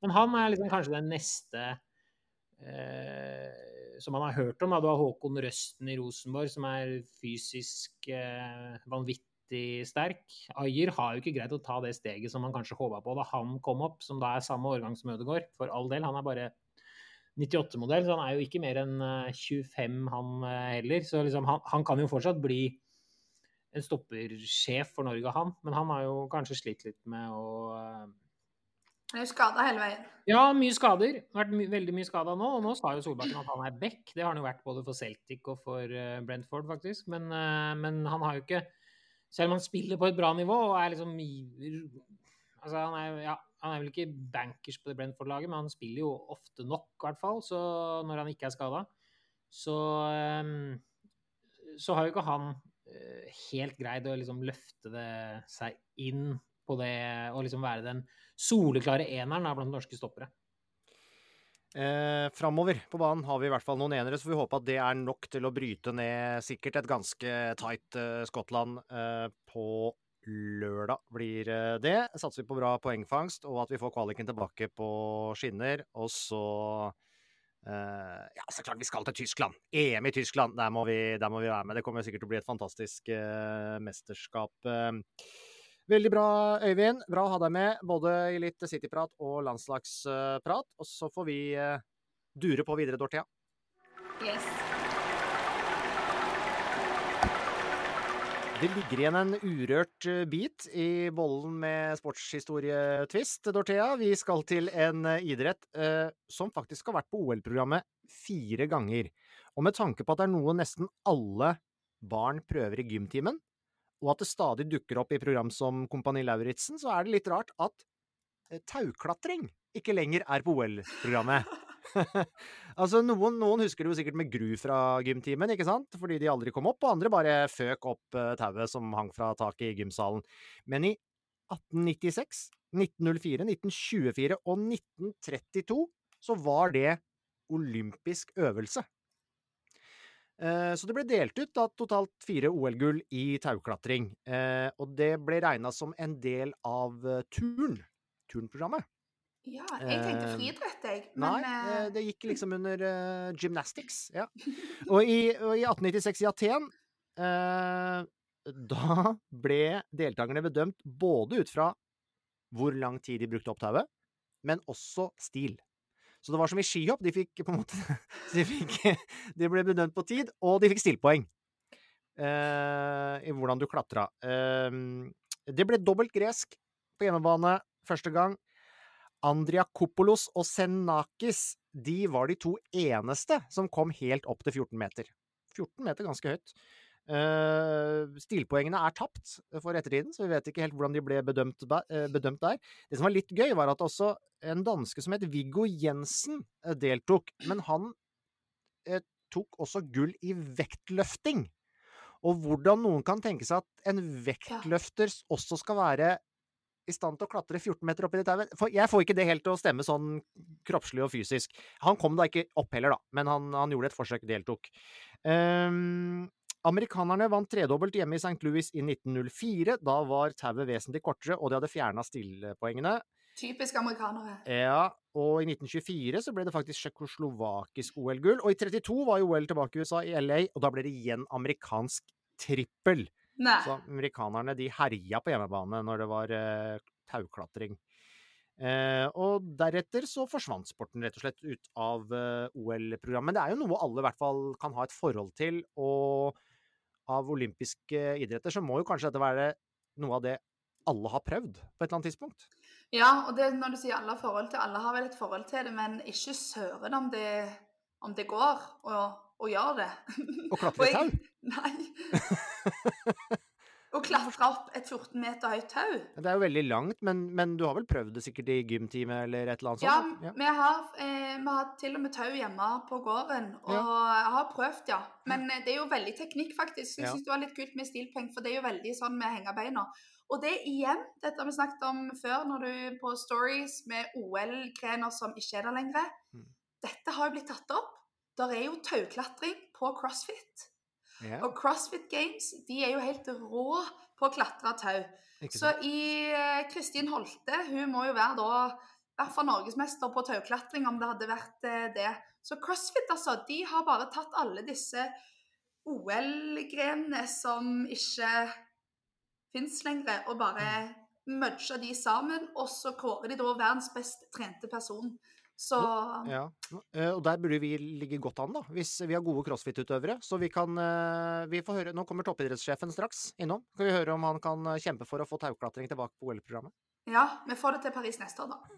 Men han er liksom kanskje den neste eh, som man har hørt om. Da. Du har Håkon Røsten i Rosenborg, som er fysisk eh, vanvittig sterk. Ayer har jo ikke greid å ta det steget som man kanskje håpa på da han kom opp, som da er samme årgang som Ødegaard, for all del. Han er bare 98-modell, så han er jo ikke mer enn 25, eh, han eh, heller. Så liksom, han, han kan jo fortsatt bli en stoppersjef for Norge, han. Men han har jo kanskje slitt litt med å Han er jo skada hele veien. Ja, mye skader. Vært my veldig mye skada nå. Og nå sa jo Solbakken at han er back. Det har han jo vært både for Celtic og for uh, Brentford, faktisk. Men, uh, men, han har jo ikke Selv om han spiller på et bra nivå og er liksom Altså, han er, ja, han er vel ikke bankers på det Brentford-laget, men han spiller jo ofte nok, i hvert fall, så når han ikke er skada. Så, så har jo ikke han Eh, helt greid å liksom løfte det seg inn på det og liksom være den soleklare eneren blant norske stoppere. Eh, Framover på banen har vi i hvert fall noen enere, så vi håper at det er nok til å bryte ned sikkert et ganske tight eh, Skottland eh, på lørdag blir eh, det. Satser vi på bra poengfangst og at vi får kvaliken tilbake på skinner. Og så ja, så klart vi skal til Tyskland. EM i Tyskland, der må, vi, der må vi være med. Det kommer sikkert til å bli et fantastisk uh, mesterskap. Uh, veldig bra, Øyvind. Bra å ha deg med, både i litt City-prat og landslagsprat. Og så får vi dure på videre, Dorthea. Yes. Det ligger igjen en urørt eh, bit i bollen med sportshistorietvist, Dorthea. Vi skal til en eh, idrett eh, som faktisk har vært på OL-programmet fire ganger. Og med tanke på at det er noe nesten alle barn prøver i gymtimen, og at det stadig dukker opp i program som Kompani Lauritzen, så er det litt rart at tauklatring ikke lenger er på OL-programmet. Altså, noen, noen, husker det jo sikkert med gru fra gymtimen, ikke sant? Fordi de aldri kom opp, og andre bare føk opp uh, tauet som hang fra taket i gymsalen. Men i 1896, 1904, 1924 og 1932 så var det olympisk øvelse. Eh, så det ble delt ut da, totalt fire OL-gull i tauklatring. Eh, og det ble regna som en del av turn, turnprogrammet. Ja, jeg tenkte eh, friidrett, jeg. Men, nei, eh, det gikk liksom under uh, gymnastics. Ja. Og i, og i, 1896 i Aten uh, Da ble deltakerne bedømt både ut fra hvor lang tid de brukte opp tauet, men også stil. Så det var som i skihopp. De fikk på en måte De, fikk, de ble bedømt på tid, og de fikk stilpoeng uh, i hvordan du klatra. det ble dobbelt gresk på hjemmebane første gang. Andriakopoulos og Senakis de var de to eneste som kom helt opp til 14 meter. 14 meter, ganske høyt. Uh, stilpoengene er tapt for ettertiden, så vi vet ikke helt hvordan de ble bedømt, uh, bedømt, der. Det som var litt gøy, var at også en danske som het Viggo Jensen uh, deltok. Men han tok også gull i vektløfting. Og hvordan noen kan tenke seg at en vektløfter også skal være i stand til å klatre 14 meter opp i det tauet? For jeg får ikke det helt til å stemme sånn kroppslig og fysisk. Han kom da ikke opp heller, da, men han, han gjorde et forsøk, deltok. Um, amerikanerne vant tredobbelt hjemme i St. Louis i 1904. Da var tauet vesentlig kortere, og de hadde fjerna stillepoengene. Typisk amerikanere. Ja, og i 1924 så ble det faktisk tsjekkoslovakisk OL-gull. Og i 32 var jo OL tilbake i USA, i LA, og da ble det igjen amerikansk trippel. Nei. Så amerikanerne de herja på hjemmebane når det var uh, tauklatring. Uh, og deretter så forsvant sporten rett og slett ut av uh, OL-programmet. Men det er jo noe alle i hvert fall kan ha et forhold til, og av olympiske idretter så må jo kanskje dette være noe av det alle har prøvd på et eller annet tidspunkt. Ja, og det, når du sier alle har forhold til, alle har vel et forhold til det, men ikke søren om det, om det går å, å gjøre det. Å klatre i tau? Nei. Å klatre opp et 14 meter høyt tau. Det er jo veldig langt, men, men, du har vel prøvd det sikkert i gymtime eller et eller annet sånt? Ja, vi har, eh, vi har til og med tau hjemme på gården, og jeg har prøvd, ja. Men eh, det er jo veldig teknikk, faktisk. Jeg Ja. syns det var litt kult med stilpoeng, for det er jo veldig sånn med hengerbeina. Og det igjen, dette har vi snakket om før, når du på stories med OL-grener som ikke er der lenger. Mm. Dette har jo blitt tatt opp. Der er jo tauklatring på CrossFit. Ja. Og CrossFit Games de er jo helt rå på å klatre tau. Så i eh, Kristin Holte, hun må jo være da i hvert fall norgesmester på tauklatring, om det hadde vært eh, det. Så CrossFit, altså, de har bare tatt alle disse OL-grenene som ikke fins lenger, og bare mudga de sammen, og så kårer de da verdens best trente person. Så Ja, eh, og der burde vi ligge godt an, da, hvis vi har gode crossfit-utøvere. Så vi kan eh, vi får høre, Nå kommer toppidrettssjefen straks innom. Kan vi høre om han kan eh, kjempe for å få tauklatring tilbake på OL-programmet? ja, vi får det til Paris neste år, da.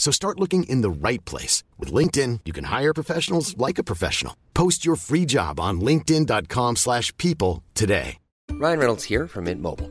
So start looking in the right place. With LinkedIn, you can hire professionals like a professional. Post your free job on linkedin.com slash people today. Ryan Reynolds here from Mint Mobile.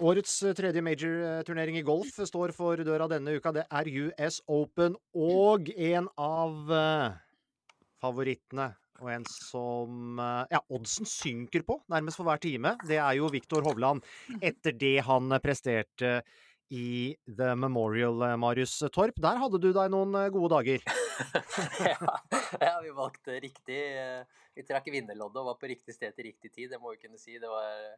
årets eh, tredje major-turnering i golf står for døra denne uka. Det er US Open og en av eh, favorittene. Og en som eh, ja, oddsen synker på nærmest for hver time. Det er jo Viktor Hovland. Etter det han presterte i The Memorial, eh, Marius Torp. Der hadde du deg noen eh, gode dager. ja, ja, vi valgte riktig. eh, Vi trakk vinnerloddet og var på riktig sted til riktig tid, det må vi kunne si. Det var,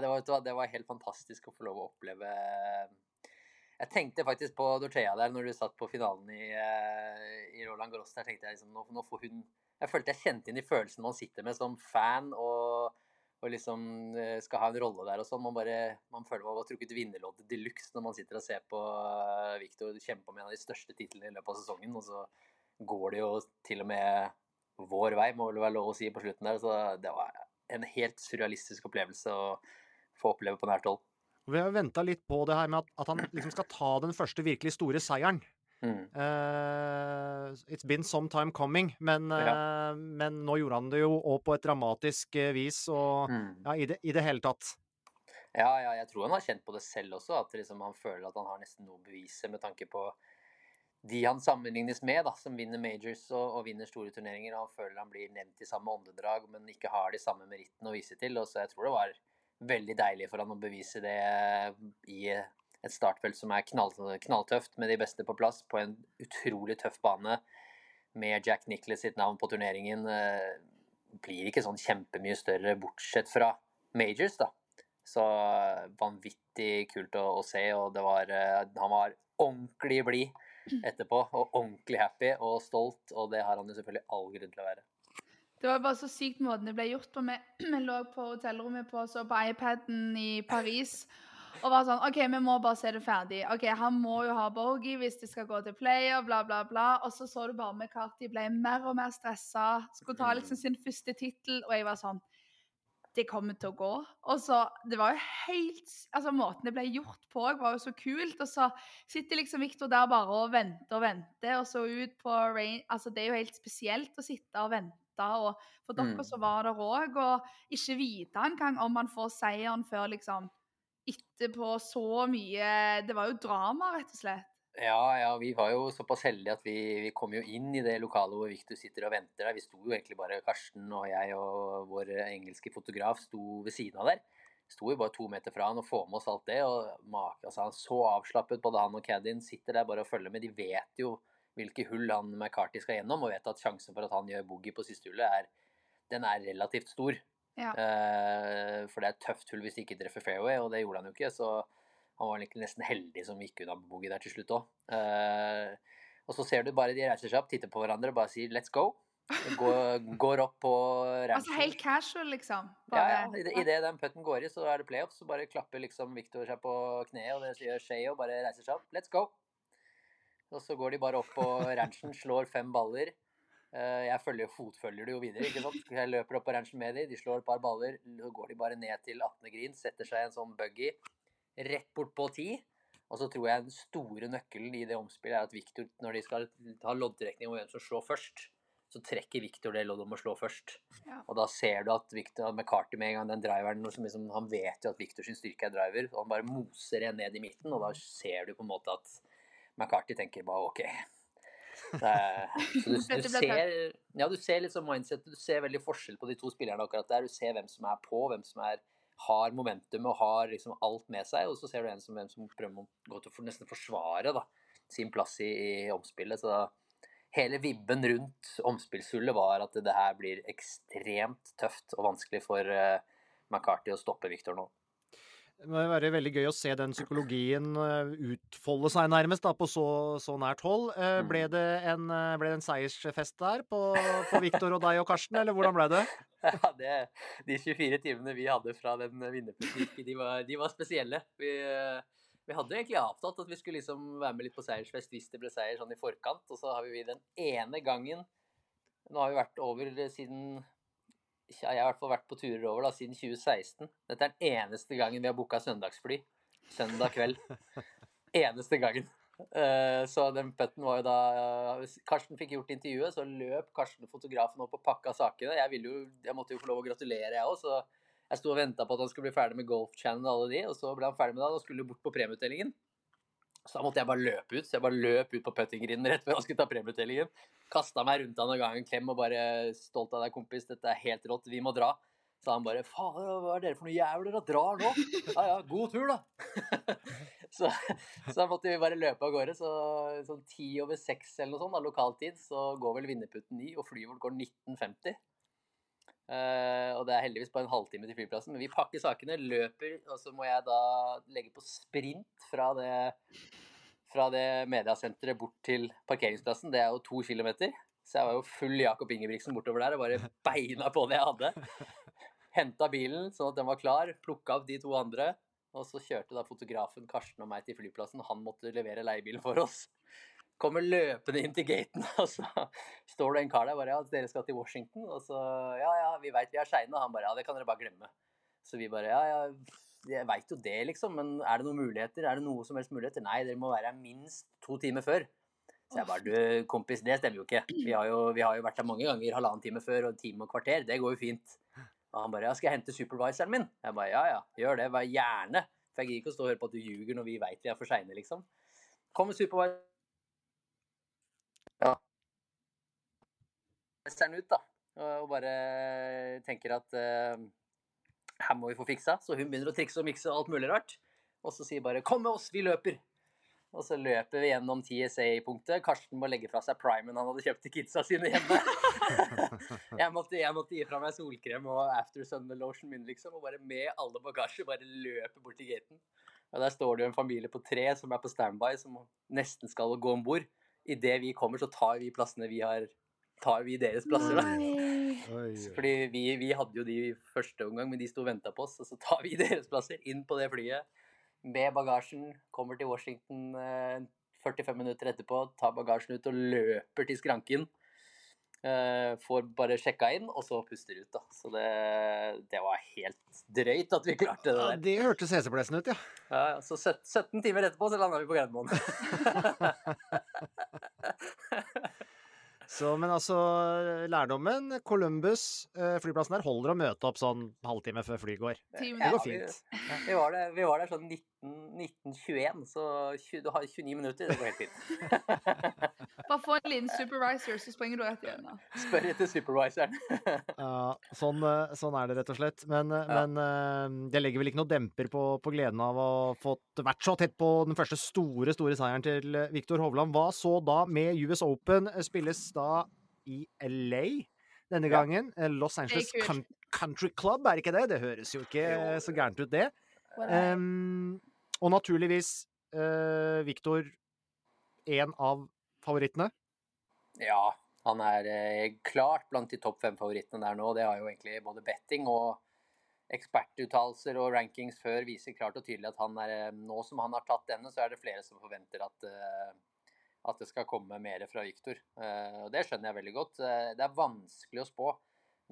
det var, det var helt fantastisk å få lov å oppleve Jeg tenkte faktisk på Dorthea der når du satt på finalen i, eh, i Roland Gross. Der tenkte jeg liksom, nå, nå får hun Jeg følte jeg kjente inn i følelsen man sitter med som fan og, og liksom eh, skal ha en rolle der og sånn. Man, bare, man føler man har trukket vinnerloddet de luxe når man sitter og ser på eh, Victor kjempe om en av de største titlene i løpet av sesongen, og så går det jo til og med vår vei, må vel være lov å si på slutten der. Så det var en helt surrealistisk opplevelse å få oppleve på nært hold. Vi har venta litt på det her med at, at han liksom skal ta den første virkelig store seieren. Mm. Uh, it's been some time coming, men, uh, Ja. men nå gjorde han det jo og på et dramatisk uh, vis, og Mm. ja, i det, i det hele tatt. Ja, ja, jeg tror han har kjent på det selv også, at liksom han føler at han har nesten noe å bevise med tanke på de han sammenlignes med, da, som vinner majors og, og vinner store turneringer. Han føler han blir nevnt i samme åndedrag, men ikke har de samme merittene å vise til. Og så jeg tror det var veldig deilig for han å bevise det i et startfelt som er knall, knalltøft, med de beste på plass, på en utrolig tøff bane med Jack Nicholas sitt navn på turneringen. eh, Blir ikke sånn kjempemye større, bortsett fra majors, da. Så eh, vanvittig kult å, å se, og var eh, Han var ordentlig blid etterpå, og ordentlig happy og stolt, og det har han jo selvfølgelig all grunn til å være. Det var bare så sykt måten det ble gjort på. Vi, lå på hotellrommet på, så på iPaden i Paris og var sånn OK, vi må bare se det ferdig. OK, han må jo ha bogey hvis det skal gå til play, og bla, bla, bla. Og så så du bare McCarthy ble mer og mer stressa. Skulle ta liksom sin første tittel, og jeg var sånn det kommer til å gå. Og så, Det var jo helt altså Måten det ble gjort på, var jo så kult. Og så sitter liksom Victor der bare og venter og venter, og så ut på rain Altså, det er jo helt spesielt å sitte og vente. Og for dere Mm. så var det òg, og ikke vite engang om man får seieren før liksom etterpå så mye Det var jo drama, rett og slett. Ja, ja, vi var jo såpass heldige at vi, vi kom jo inn i det lokalet hvor Victor sitter og venter der. Vi sto jo egentlig bare, Karsten og jeg og vår engelske fotograf sto ved siden av der. Sto jo bare to meter fra han og får med oss alt det. og altså Han så avslappet, både han og Caddien sitter der bare og følger med. De vet jo hvilke hull han McCarty skal gjennom, og vet at sjansen for at han gjør boogie på siste hullet, er, den er relativt stor. Ja. Uh, for det er et tøft hull hvis de ikke treffer fairway, og det gjorde han jo ikke. Så han var nesten heldig som gikk unna boogie der til slutt òg. og så ser du bare de reiser seg opp, titter på hverandre og bare sier 'let's go'. Går, går opp på ranchen. Altså helt casual, liksom. Ja, ja. Idet den putten går i, så er det playoff. Så bare klapper liksom Victor seg på kneet, og det gjør Shay og bare reiser seg opp. Let's go! Og så går de bare opp på ranchen, slår fem baller. Eh, Jeg følger, fotfølger det jo videre, ikke sant. Jeg løper opp på ranchen med de, de slår et par baller. Så går de bare ned til 18. green, setter seg i en sånn buggy rett bort på 10. Og så tror jeg den store nøkkelen i det omspillet er at Victor, når de skal ha loddtrekning om hvem som slår først, så trekker Victor det loddet om å slå først. Ja. Og da ser du at Victor kartet med en gang den driveren som liksom, Han vet jo at Victor sin styrke er driver, og han bare moser en ned i midten, og da ser du på en måte at McCarthy tenker bare OK. Er, så du, du, ser, ja, du ser liksom mindsetet, du ser veldig forskjell på de to spillerne akkurat der. Du ser hvem som er på, hvem som er, har momentum og har liksom alt med seg, og så ser du en som, som prøver å gå til for, nesten forsvare da, sin plass i, i omspillet. Så da, hele vibben rundt omspillshullet var at det her blir ekstremt tøft og vanskelig for uh, McCarthy å stoppe Victor nå. Det må være veldig gøy å se den psykologien eh, utfolde seg nærmest da, på så, så nært hold. Eh, Mm. Ble det en, eh, ble det en seiersfest der på, på Viktor og deg og Karsten, eller hvordan ble det? Ja, det, de 24 timene vi hadde fra den vinnerpolitikken, de var, de var spesielle. Vi, vi hadde egentlig avtalt at vi skulle liksom være med litt på seiersfest hvis det ble seier sånn i forkant. Og så har vi den ene gangen Nå har vi vært over siden Jeg har i hvert fall vært på turer over da, siden 2016. Dette er den eneste gangen vi har booka søndagsfly. Søndag kveld. Eneste gangen. Eh, Så den putten var jo da Karsten fikk gjort intervjuet, så løp Karsten fotografen opp og pakka sakene. Jeg, ville jo, jeg måtte jo få lov å gratulere, jeg òg, så jeg sto og venta på at han skulle bli ferdig med Golf Channel og alle de, og så ble han ferdig med det og skulle bort på premieutdelingen. Så da måtte jeg bare løpe ut. Så jeg bare løp ut på puttinggrinden rett før jeg skulle ta premieutdelingen. Kasta meg rundt han og ga en klem og bare 'Stolt av deg, kompis. Dette er helt rått. Vi må dra'. Så han bare 'Fader, hva er dere for noe jævler? Dere drar nå?' Ja ja, god tur, da. så, så da måtte vi bare løpe av gårde. Så sånn ti over seks eller noe sånt, da, lokaltid, så går vel vinnerputten i, og flyet vårt går 1950. Eh, og det er heldigvis bare en halvtime til flyplassen. Men vi pakker sakene, løper, og så må jeg da legge på sprint fra det, fra det mediasenteret bort til parkeringsplassen. Det er jo to kilometer. Så jeg var jo full Jakob Ingebrigtsen bortover der og bare beina på det jeg hadde. Henta bilen sånn at den var klar, plukka opp de to andre. Og så kjørte da fotografen Karsten og meg til flyplassen. Han måtte levere leiebilen for oss. Kommer løpende inn til gaten, og så står det en kar der bare Ja, dere skal til Washington? Og så Ja, ja, vi veit vi er seine. Og han bare Ja, det kan dere bare glemme. Så vi bare Ja, ja, jeg veit jo det, liksom. Men er det noen muligheter? Er det noe som helst muligheter? Nei, dere må være her minst to timer før. Så jeg bare Du, kompis, det stemmer jo ikke. Vi har jo, vi har jo vært her mange ganger. Halvannen time før og en time og kvarter. Det går jo fint. Og han bare Ja, skal jeg hente supervisoren min? Jeg bare Ja, ja, gjør det. Bare gjerne. For jeg gidder ikke å stå og høre på at du ljuger når vi veit vi er for seine, liksom. Kommer supervisoren ut, da. Og bare tenker at uh, her må vi få fiksa. Så hun begynner å trikse og mikse og alt mulig rart. Og så sier bare 'kom med oss, vi løper'. Og så løper vi gjennom TSA-punktet. Karsten må legge fra seg primen han hadde kjøpt til kidsa sine hjemme. jeg, måtte, jeg, måtte, gi fra meg solkrem og after sun lotion min, liksom. Og bare med alle bagasjer bare løpe bort til gaten. Og der står det jo en familie på tre som er på standby, som nesten skal gå om bord. Idet vi kommer, så tar vi plassene vi har tar vi deres plasser, da. Fordi vi, vi, hadde jo de første omgang, men de sto og venta på oss. Og så tar vi deres plasser inn på det flyet med bagasjen. Kommer til Washington eh, 45 minutter etterpå, tar bagasjen ut og løper til skranken. Eh, får bare sjekka inn, og så puster ut, da. Så det, det var helt drøyt at vi klarte det der. Ja, det hørtes heseblesende ut, ja. ja. Så 17 timer etterpå så landa vi på Gardermoen. Så, men altså, lærdommen Columbus, eh, flyplassen der, holder å møte opp sånn halvtime før flyet går. Det går fint. Vi, vi, var der, vi, var der, sånn 1921, så 20, du har 29 minutter. Det går helt fint. Bare få en liten supervisor, så springer du rett igjennom. Spør etter supervisoren. ja, sånn, eh, sånn, er det rett og slett. Men, eh, ja. men det legger vel ikke noe demper på, på gleden av å få vært så tett på den første store, store seieren til Viktor Hovland. Hva så da med US Open? Spilles da i LA denne gangen. Ja. Los Angeles Country Club, er ikke det? Det høres jo ikke så gærent ut, det. Um, og naturligvis uh, Victor en av favorittene. Ja, han er eh, klart blant de topp fem favorittene der nå. Det har jo egentlig både betting og ekspertuttalelser og rankings før viser klart og tydelig at han er eh, Nå som han har tatt denne, så er det flere som forventer at uh, at det skal komme mer fra Viktor. Eh, og det skjønner jeg veldig godt. Eh, det er vanskelig å spå.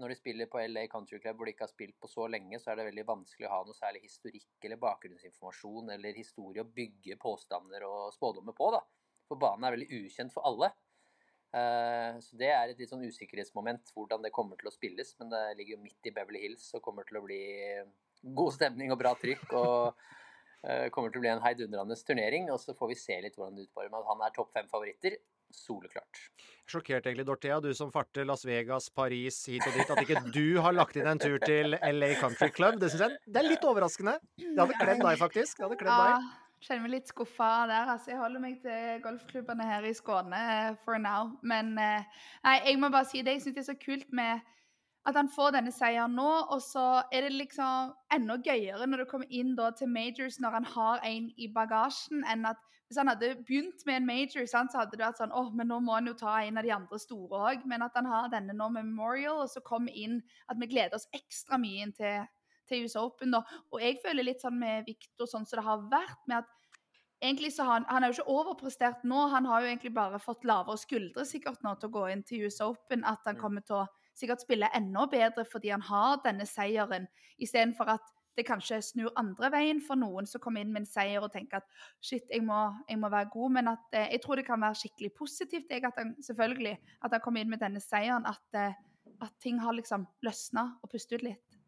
Når de spiller på LA Country Club hvor de ikke har spilt på så lenge, så er det veldig vanskelig å ha noe særlig historikk eller bakgrunnsinformasjon eller historie å bygge påstander og spådommer på. da. For banen er veldig ukjent for alle. Eh, så det er et litt sånn usikkerhetsmoment hvordan det kommer til å spilles. Men det ligger jo midt i Beverly Hills og kommer til å bli god stemning og bra trykk. og kommer til å bli en heidundrende turnering, og så får vi se litt hvordan det utformer. seg. han er topp fem favoritter. Soleklart. Sjokkert egentlig, Dorthea, du som farter Las Vegas, Paris, hit og dit, at ikke du har lagt inn en tur til LA Country Club. Det syns jeg det er litt overraskende. Det hadde kledd deg, faktisk. Det hadde kledd ja. deg. Kjenner meg litt skuffa der. altså Jeg holder meg til golfklubbene her i Skåne eh, for now. Men eh, nei, jeg må bare si det jeg syns er så kult med at han får denne seieren nå. Og så er det liksom enda gøyere når du kommer inn da, til majors når han har en i bagasjen, enn at hvis han hadde begynt med en major, så hadde det vært sånn åh, men nå må han jo ta en av de andre store òg. Men at han har denne nå med Memorial, og så kommer inn at vi gleder oss ekstra mye inn til, til US Open. Da. Og jeg føler litt sånn med Victor, sånn som det har vært, med at egentlig så har han, han er jo ikke overprestert nå. Han har jo egentlig bare fått lavere skuldre sikkert nå til å gå inn til US Open. At han mm. kommer til å sikkert spille enda bedre fordi han har denne seieren, istedenfor at det kanskje snur andre veien for noen som kommer inn med en seier og tenker at shit, jeg må, jeg må være god. Men at eh, jeg tror det kan være skikkelig positivt jeg, at han, selvfølgelig, at han kommer inn med denne seieren. At, eh, at ting har liksom løsna og pustet ut litt.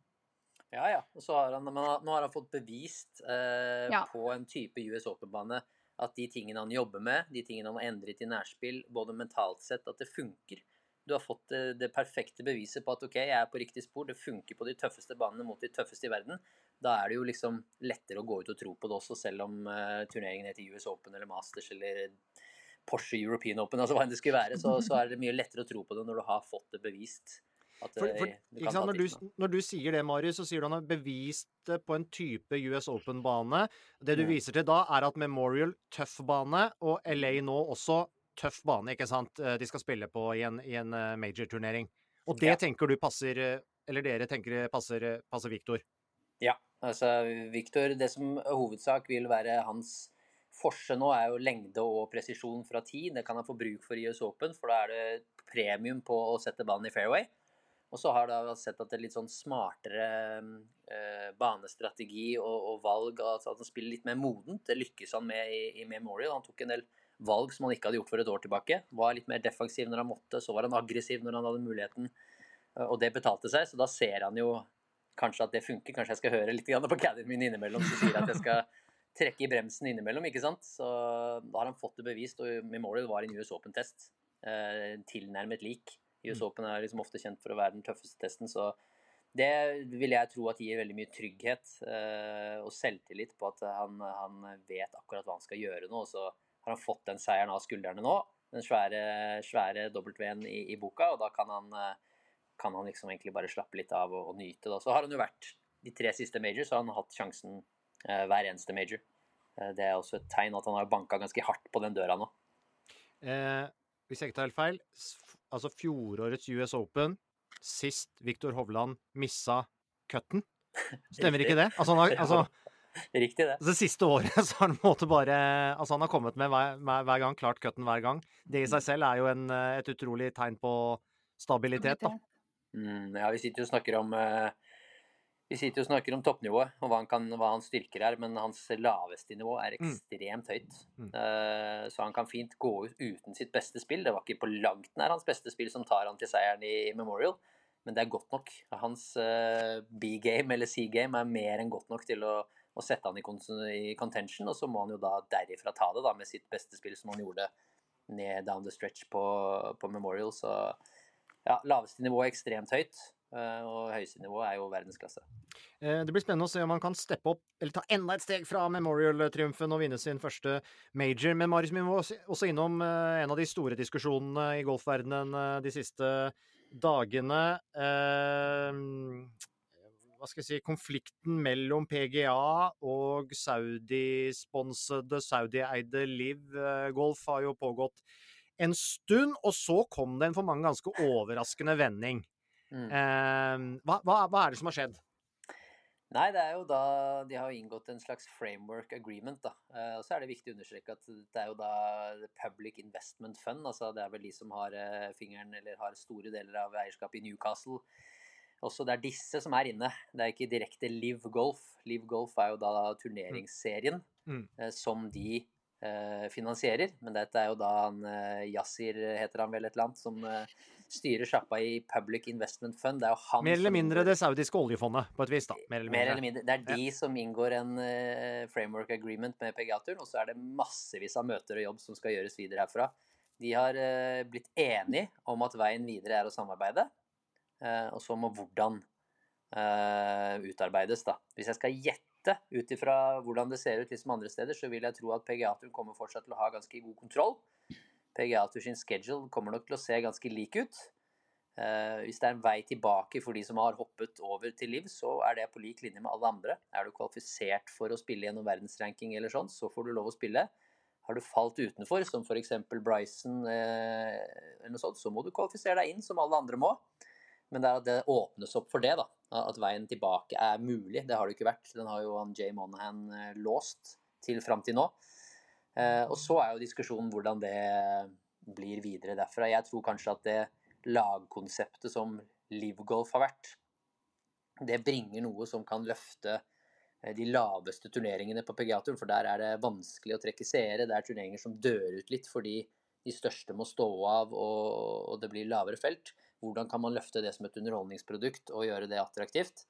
Ja, ja. Og så har han, nå har han fått bevist eh, ja. på en type US Open-bane at de tingene han jobber med, de tingene han har endret i nærspill, både mentalt sett, at det funker. Du har fått det, det, perfekte beviset på at ok, jeg er på riktig spor, det funker på de tøffeste banene mot de tøffeste i verden. Da er det jo liksom lettere å gå ut og tro på det også, selv om uh, turneringen heter US Open eller Masters eller Porsche European Open, altså hva enn det skulle være, så, så, er det mye lettere å tro på det når du har fått det bevist. At, for, for, du sant, når, du, når, du, sier det, Marius, så sier du han har bevist det på en type US Open-bane. Det du viser til da, er at Memorial tøff bane, og LA nå også tøff bane ikke sant, eh, de skal spille på i en, i en eh, major-turnering. Og det ja. tenker du passer eh, eller dere tenker passer, passer Viktor? Ja, altså Viktor Det som hovedsak vil være hans forse nå, er jo lengde og presisjon fra ti. Det kan han få bruk for i US Open, for da er det premium på å sette ballen i fairway. Og så har jeg sett at det er litt sånn smartere eh, banestrategi og, og, valg, altså at han spiller litt mer modent. Det lykkes han med i, i, Memorial. Han tok en del valg som han ikke hadde gjort for et år tilbake. Var litt mer defensiv når han måtte, så var han aggressiv når han hadde muligheten. Eh, og det betalte seg, så da ser han jo kanskje at det funker. Kanskje jeg skal høre litt på caddien min innimellom som sier at jeg skal trekke i bremsen innimellom, ikke sant. Så da har han fått det bevist, og Memorial var en US Open-test. Eh, tilnærmet lik. US mm. Open er liksom ofte kjent for å være den tøffeste testen, så det vil jeg tro at gir veldig mye trygghet eh, og selvtillit på at han, han, vet akkurat hva han skal gjøre nå. Og så har han fått den seieren av skuldrene nå, den svære, svære W-en i, i, boka, og da kan han, eh, kan han liksom egentlig bare slappe litt av og, og nyte. Da. Så har han jo vært de tre siste majors, så har han hatt sjansen eh, hver eneste major. Eh, det er også et tegn at han har banka ganske hardt på den døra nå. Eh, hvis jeg ikke tar helt feil, altså fjorårets US Open, sist Viktor Hovland missa cutten. Stemmer ikke det? Altså, han har, altså, Riktig, det. Det siste året så har han måte bare Altså, han har kommet med hver, hver gang, klart cutten hver gang. Det i seg mm. selv er jo en, et utrolig tegn på stabilitet, da. Mm, ja, vi sitter jo og snakker om uh, vi sitter og snakker om toppnivået og hva, han kan, hva hans styrker er, men hans laveste nivå er mm. ekstremt høyt. Mm. Uh, så han kan fint gå ut uten sitt beste spill. Det var ikke på langt nær hans beste spill som tar han til seieren i Memorial, men det er godt nok. Hans uh, B-game eller C-game er mer enn godt nok til å, å sette han i, i, contention, og så må han jo da derifra ta det da med sitt beste spill, som han gjorde ned down the stretch på, på Memorial. Så ja, laveste nivå er ekstremt høyt. Eh, og høyeste nivå er jo verdensklasse. Eh, det blir spennende å se om han kan steppe opp, eller ta enda et steg fra Memorial-triumfen og vinne sin første major. Men Marius, vi må også innom eh, en av de store diskusjonene i golfverdenen de siste dagene. Hva skal jeg si Konflikten mellom PGA og Saudi-sponsede, Saudi-eide Liv Golf har jo pågått en stund, og så kom det en for mange ganske overraskende vending. Mm. Eh, hva, hva, hva, er det som har skjedd? Nei, det er jo da De har inngått en slags framework agreement, da. Eh, og så er det viktig å understreke at det er jo da Public Investment Fund. altså Det er vel de som har eh, fingeren eller har store deler av eierskapet i Newcastle. Også det er disse som er inne. Det er ikke direkte Live Golf. Live Golf er jo da turneringsserien mm. mm. eh, som de eh, finansierer. Men dette er jo da han eh, Yasir, heter han vel et eller annet, som eh, styrer sjappa i Public Investment Fund. Det er jo han Mer eller mindre som, det saudiske oljefondet, på et vis, da. Mer eller mindre. Mer eller mindre. Det er de ja. som inngår en uh, framework agreement med PGA-turen, og så er det massevis av møter og jobb som skal gjøres videre herfra. De har blitt enige om at veien videre er å samarbeide, og så må hvordan utarbeides, da. Hvis jeg skal gjette ut ifra hvordan det ser ut liksom andre steder, så vil jeg tro at PGA-turen kommer fortsatt til å ha ganske god kontroll. PGA Tour sin schedule kommer nok til å se ganske lik ut. Uh, hvis det er en vei tilbake for de som har hoppet over til Liv, så er det på lik linje med alle andre. Er du kvalifisert for å spille gjennom verdensranking eller sånn, så får du lov å spille. Har du falt utenfor, som f.eks. Bryson eller noe sånt, så må du kvalifisere deg inn, som alle andre må. Men det, det åpnes opp for det, da. At veien tilbake er mulig. Det har det ikke vært. Den har jo Jay Monahan uh, låst til fram til nå. Eh, og så er jo diskusjonen hvordan det blir videre derfra. Jeg tror kanskje at det lagkonseptet som Livgolf har vært, det bringer noe som kan løfte eh, de laveste turneringene på PGA-turen, for der er det vanskelig å trekke seere. Det er turneringer som dør ut litt fordi de største må stå av og, det blir lavere felt. Hvordan kan man løfte det som et underholdningsprodukt og gjøre det attraktivt?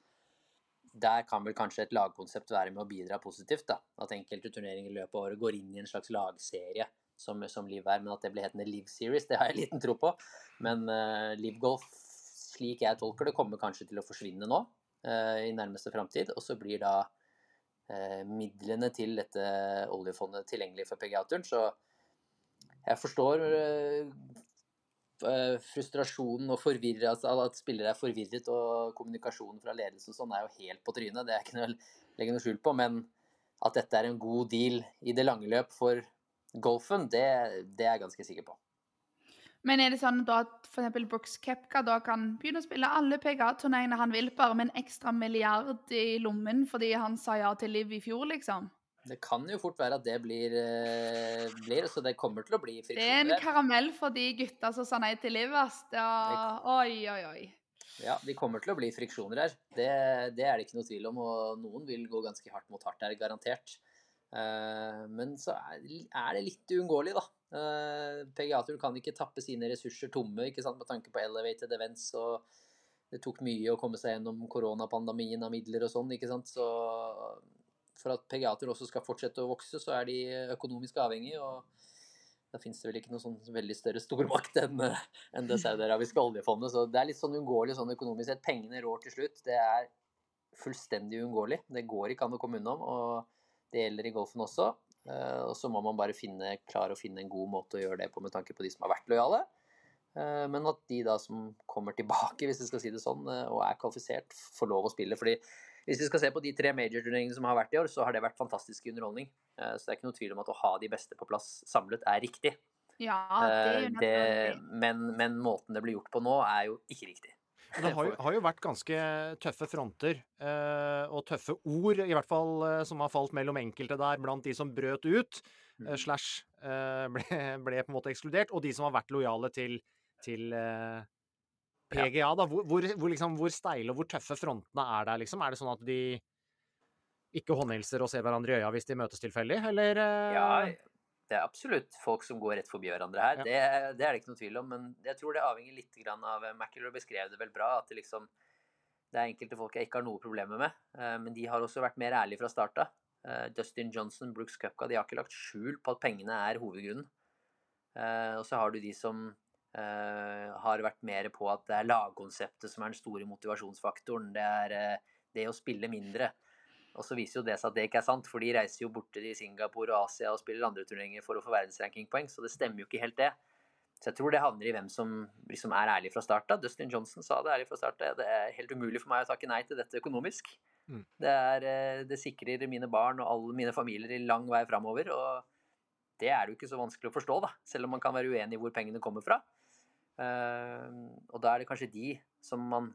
der kan vel kanskje et lagkonsept være med å bidra positivt. da, At enkelte turneringer i løpet av året går inn i en slags lagserie som, som Liv er. Men at det blir hetende Liv Series, det har jeg liten tro på. Men uh, Liv Golf, slik jeg tolker det, kommer kanskje til å forsvinne nå uh, i nærmeste framtid. Og så blir da uh, midlene til dette oljefondet tilgjengelig for PGA-turen. Så jeg forstår Eh, frustrasjonen og forvirret, altså at spillere er forvirret, og kommunikasjonen fra ledelsen og sånn er jo helt på trynet. Det er ikke noe å legge noe skjul på. Men at dette er en god deal i det lange løp for golfen, det, det er jeg ganske sikker på. Men er det sånn da at f.eks. Brooks Kepka da kan begynne å spille alle PGA-turneringene han vil, bare med en ekstra milliard i lommen fordi han sa ja til Liv i fjor, liksom? Det kan jo fort være at det blir, eh, blir så det kommer til å bli Det er en karamell for de gutta som sa nei til Liv, ass. Det var... Oi, oi, oi. Ja, de kommer til å bli friksjoner her. Det, det er det ikke noe tvil om, og noen vil gå ganske hardt mot hardt her, garantert. Eh, men så er, er det litt uunngåelig, da. Uh, PGA-turen kan ikke tappe sine ressurser tomme ikke sant, med tanke på elevated events. og Det tok mye å komme seg gjennom koronapandemien av midler og sånn. ikke sant, så For at PGA-turen også skal fortsette å vokse, så er de økonomisk avhengige. og da finnes det vel ikke noe sånn veldig større stormakt enn, enn det saudiarabiske oljefondet. Så det er litt sånn uunngåelig sånn økonomisk sett. Pengene rår til slutt. Det er fullstendig uunngåelig. Det går ikke an å komme unnom. Og det gjelder i golfen også. Eh, Og så må man bare finne, klare å finne en god måte å gjøre det på med tanke på de som har vært lojale. Eh, Men at de da som kommer tilbake, hvis jeg skal si det sånn, eh, og er kvalifisert, får lov å spille. Fordi hvis vi skal se på de tre major-turneringene som har vært i år, så har det vært fantastisk underholdning. Eh, Så det er ikke noe tvil om at å ha de beste på plass samlet er riktig. Ja, det er Eh, naturlig. men, men måten det blir gjort på nå, er jo ikke riktig. Det har jo, har jo vært ganske tøffe fronter eh, og tøffe ord, i hvert fall som har falt mellom enkelte der, blant de som brøt ut, eh, slash eh, ble, ble på en måte ekskludert, og de som har vært lojale til, til PGA. Da. Hvor, hvor, hvor, liksom, hvor steile og hvor tøffe frontene er der, liksom? Er det sånn at de ikke håndhilser og ser hverandre i øya hvis de møtes tilfeldig, eller? eh, Ja, det er absolutt folk som går rett forbi hverandre her. Det, det er det ikke noe tvil om. Men jeg tror det avhenger litt av McIlroy beskrev det vel bra. At det liksom Det er enkelte folk jeg ikke har noe problemer med. eh, Men de har også vært mer ærlige fra start av. Eh, Dustin Johnson, Brooks Cupka, de har ikke lagt skjul på at pengene er hovedgrunnen. Eh, Og så har du de som eh, har vært mer på at det er lagkonseptet som er den store motivasjonsfaktoren. Det er eh, det å spille mindre. Og så viser jo det seg at det ikke er sant, for de reiser jo borte til Singapore og Asia og spiller andre turneringer for å få verdensrankingpoeng, så det stemmer jo ikke helt det. Så jeg tror det havner i hvem som liksom er ærlig fra start av. Dustin Johnson sa det ærlig fra start av. Det er helt umulig for meg å takke nei til dette økonomisk. Mm. Det, er, eh, det sikrer mine barn og alle mine familier i lang vei framover. Og det er det jo ikke så vanskelig å forstå, da. Selv om man kan være uenig i hvor pengene kommer fra. Eh, og da er det kanskje de som man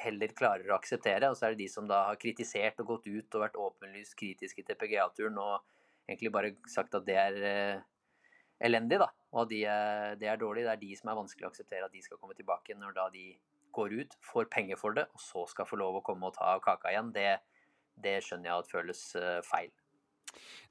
heller klarer å akseptere. Og så er det de som da har kritisert og gått ut og vært åpenlyst kritiske til PGA-turen og egentlig bare sagt at det er eh, elendig, da. Og at de er, det er dårlig. Det er de som er vanskelig å akseptere at de skal komme tilbake når da de går ut, får penger for det, og så skal få lov å komme og ta kaka igjen. Det, det skjønner jeg at føles eh, feil.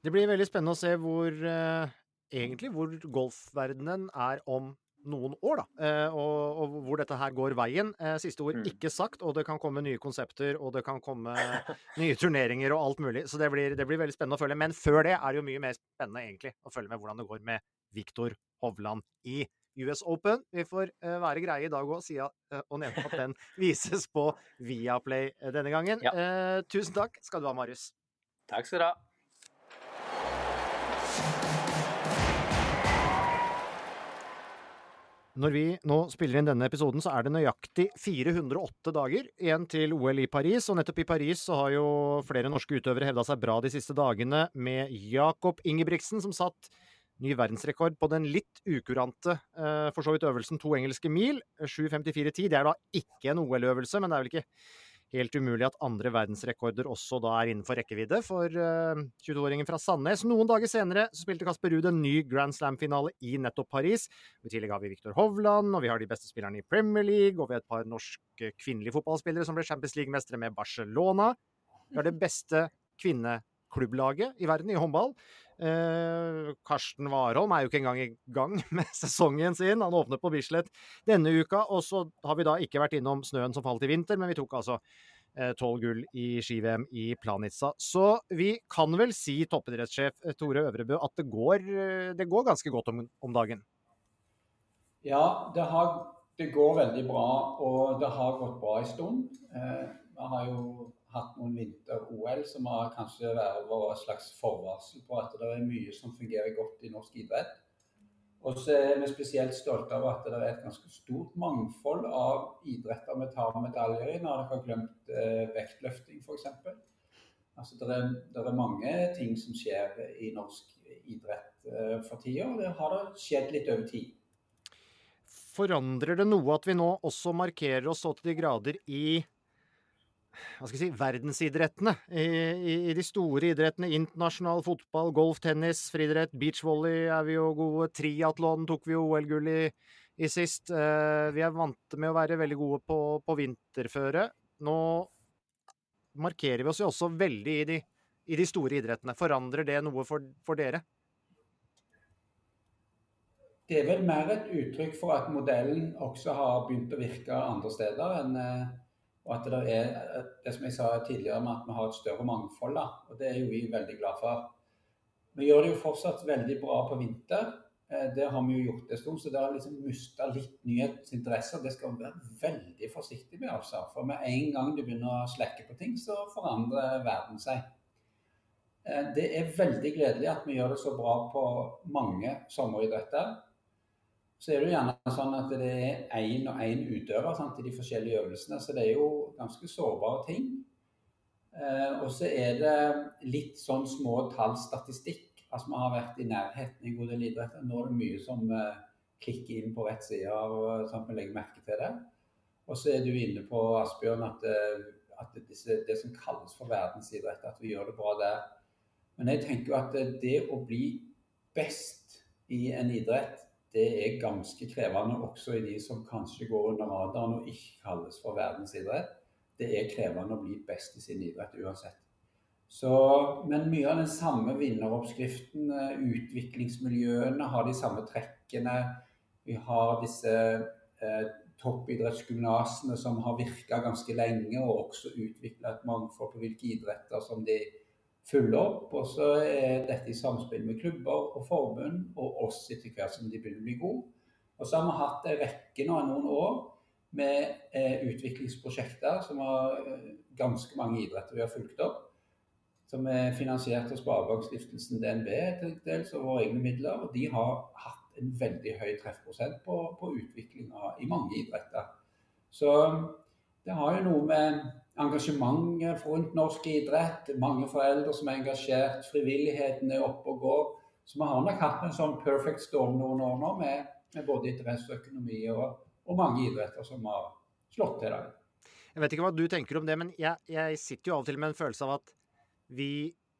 Det blir veldig spennende å se hvor eh, egentlig hvor golfverdenen er om noen år, da. Eh, og, og hvor dette her går veien. Eh, siste ord Mm. ikke sagt, og det kan komme nye konsepter, og det kan komme nye turneringer og alt mulig. Så det blir, det blir veldig spennende å følge. Men før det er det jo mye mer spennende egentlig å følge med hvordan det går med Viktor Hovland i US Open. Vi får eh, være greie i dag òg, siden og nevne at den vises på Viaplay denne gangen. Ja. Tusen takk skal du ha, Marius. Takk skal du ha. Når vi nå spiller inn denne episoden, så er det nøyaktig 408 dager igjen til OL i Paris. Og nettopp i Paris så har jo flere norske utøvere hevda seg bra de siste dagene, med Jakob Ingebrigtsen som satt ny verdensrekord på den litt ukurante eh, for så vidt øvelsen to engelske mil. 7.54,10. Det er da ikke en OL-øvelse, men det er vel ikke helt umulig at andre verdensrekorder også da er innenfor rekkevidde for eh, 22-åringen fra Sandnes. Noen dager senere så spilte Kasper Ruud en ny Grand Slam-finale i nettopp Paris. I tillegg har vi Viktor Hovland, og vi har de beste spillerne i Premier League, og vi har et par norske kvinnelige fotballspillere som ble Champions League-mestere med Barcelona. Vi har det beste kvinneklubblaget i verden i håndball. Eh, Karsten Warholm er jo ikke engang i gang med sesongen sin. Han åpner på Bislett denne uka. Og så har vi da ikke vært innom snøen som falt i vinter, men vi tok altså tolv gull i ski-VM i Planica. Så vi kan vel si, toppidrettssjef eh, Tore Øvrebø, at det går, eh, det går ganske godt om, om dagen? Ja, det, har, det går veldig bra, og det har gått bra en stund. Eh, vi har jo hatt noen vinter-OL som har kanskje vært vår slags forvarsel på at det er mye som fungerer godt i norsk idrett. Og så er vi spesielt stolte av at det er et ganske stort mangfold av idretter vi tar medaljer i, når dere har glemt eh, vektløfting f.eks. Altså, det, er, er mange ting som skjer i norsk idrett eh, for tida, og det har det skjedd litt over tid. forandrer det noe at vi nå også markerer oss så til de grader i hva skal jeg si, verdensidrettene. I, i, I, de store idrettene. Internasjonal fotball, golf, tennis, friidrett, beachvolley er vi jo gode. Triatlon tok vi OL-gull i, i, sist. Eh, vi er vant med å være veldig gode på, på vinterføre. Nå markerer vi oss jo også veldig i de, i de store idrettene. Forandrer det noe for, for dere? Det er vel mer et uttrykk for at modellen også har begynt å virke andre steder. enn eh, og at det er det som jeg sa tidligere med at vi har et større mangfold. Da, og Det er jo vi veldig glad for. Vi gjør det jo fortsatt veldig bra på vinter. Eh, det har vi jo gjort en stund, så det har liksom mista litt nyhetsinteresse. Det skal vi være veldig forsiktig med. altså. For med en gang du begynner å slekke på ting, så forandrer verden seg. Eh, det er veldig gledelig at vi gjør det så bra på mange sommeridretter så er det jo gjerne sånn at det er én og én utøver sant, i de forskjellige øvelsene. Så det er jo ganske sårbare ting. Eh, og så er det litt sånn små tallstatistikk. Altså Vi har vært i nærheten i en god del idretter. Nå er det mye som eh, klikker inn på rett side, og sånn at vi legger merke til det. Og så er du inne på Asbjørn at, eh, at disse, det som kalles for verdensidrett, at vi gjør det bra der. Men jeg tenker jo at det å bli best i en idrett det er ganske krevende også i de som kanskje går under radaren og ikke kalles for verdensidrett. Det er krevende å bli best i sin idrett uansett. Så, men mye av den samme vinneroppskriften, eh, utviklingsmiljøene har de samme trekkene. Vi har disse eh, toppidrettsgymnasene som har virka ganske lenge, og også utvikla et mangfold på hvilke idretter som de følge opp. Og så er dette i samspill med klubber og forbund og oss etter hvert som de begynner å bli gode. Og så har vi hatt en rekke nå noen år med eh, utviklingsprosjekter som har eh, ganske mange idretter vi har fulgt opp. Som er finansiert av Sparebankstiftelsen DNB til dels og våre egne midler. Og de har hatt en veldig høy treffprosent på, på utviklinga i mange idretter. Så det har jo noe med engasjementet rundt norsk idrett. Mange foreldre som er engasjert. Frivilligheten er oppe og går. Så vi har nok hatt en sånn perfect storm noen år nå med, med både interesse og økonomi og, og, mange idretter som har slått til deg. Jeg vet ikke hva du tenker om det, men jeg, jeg sitter jo av og til med en følelse av at vi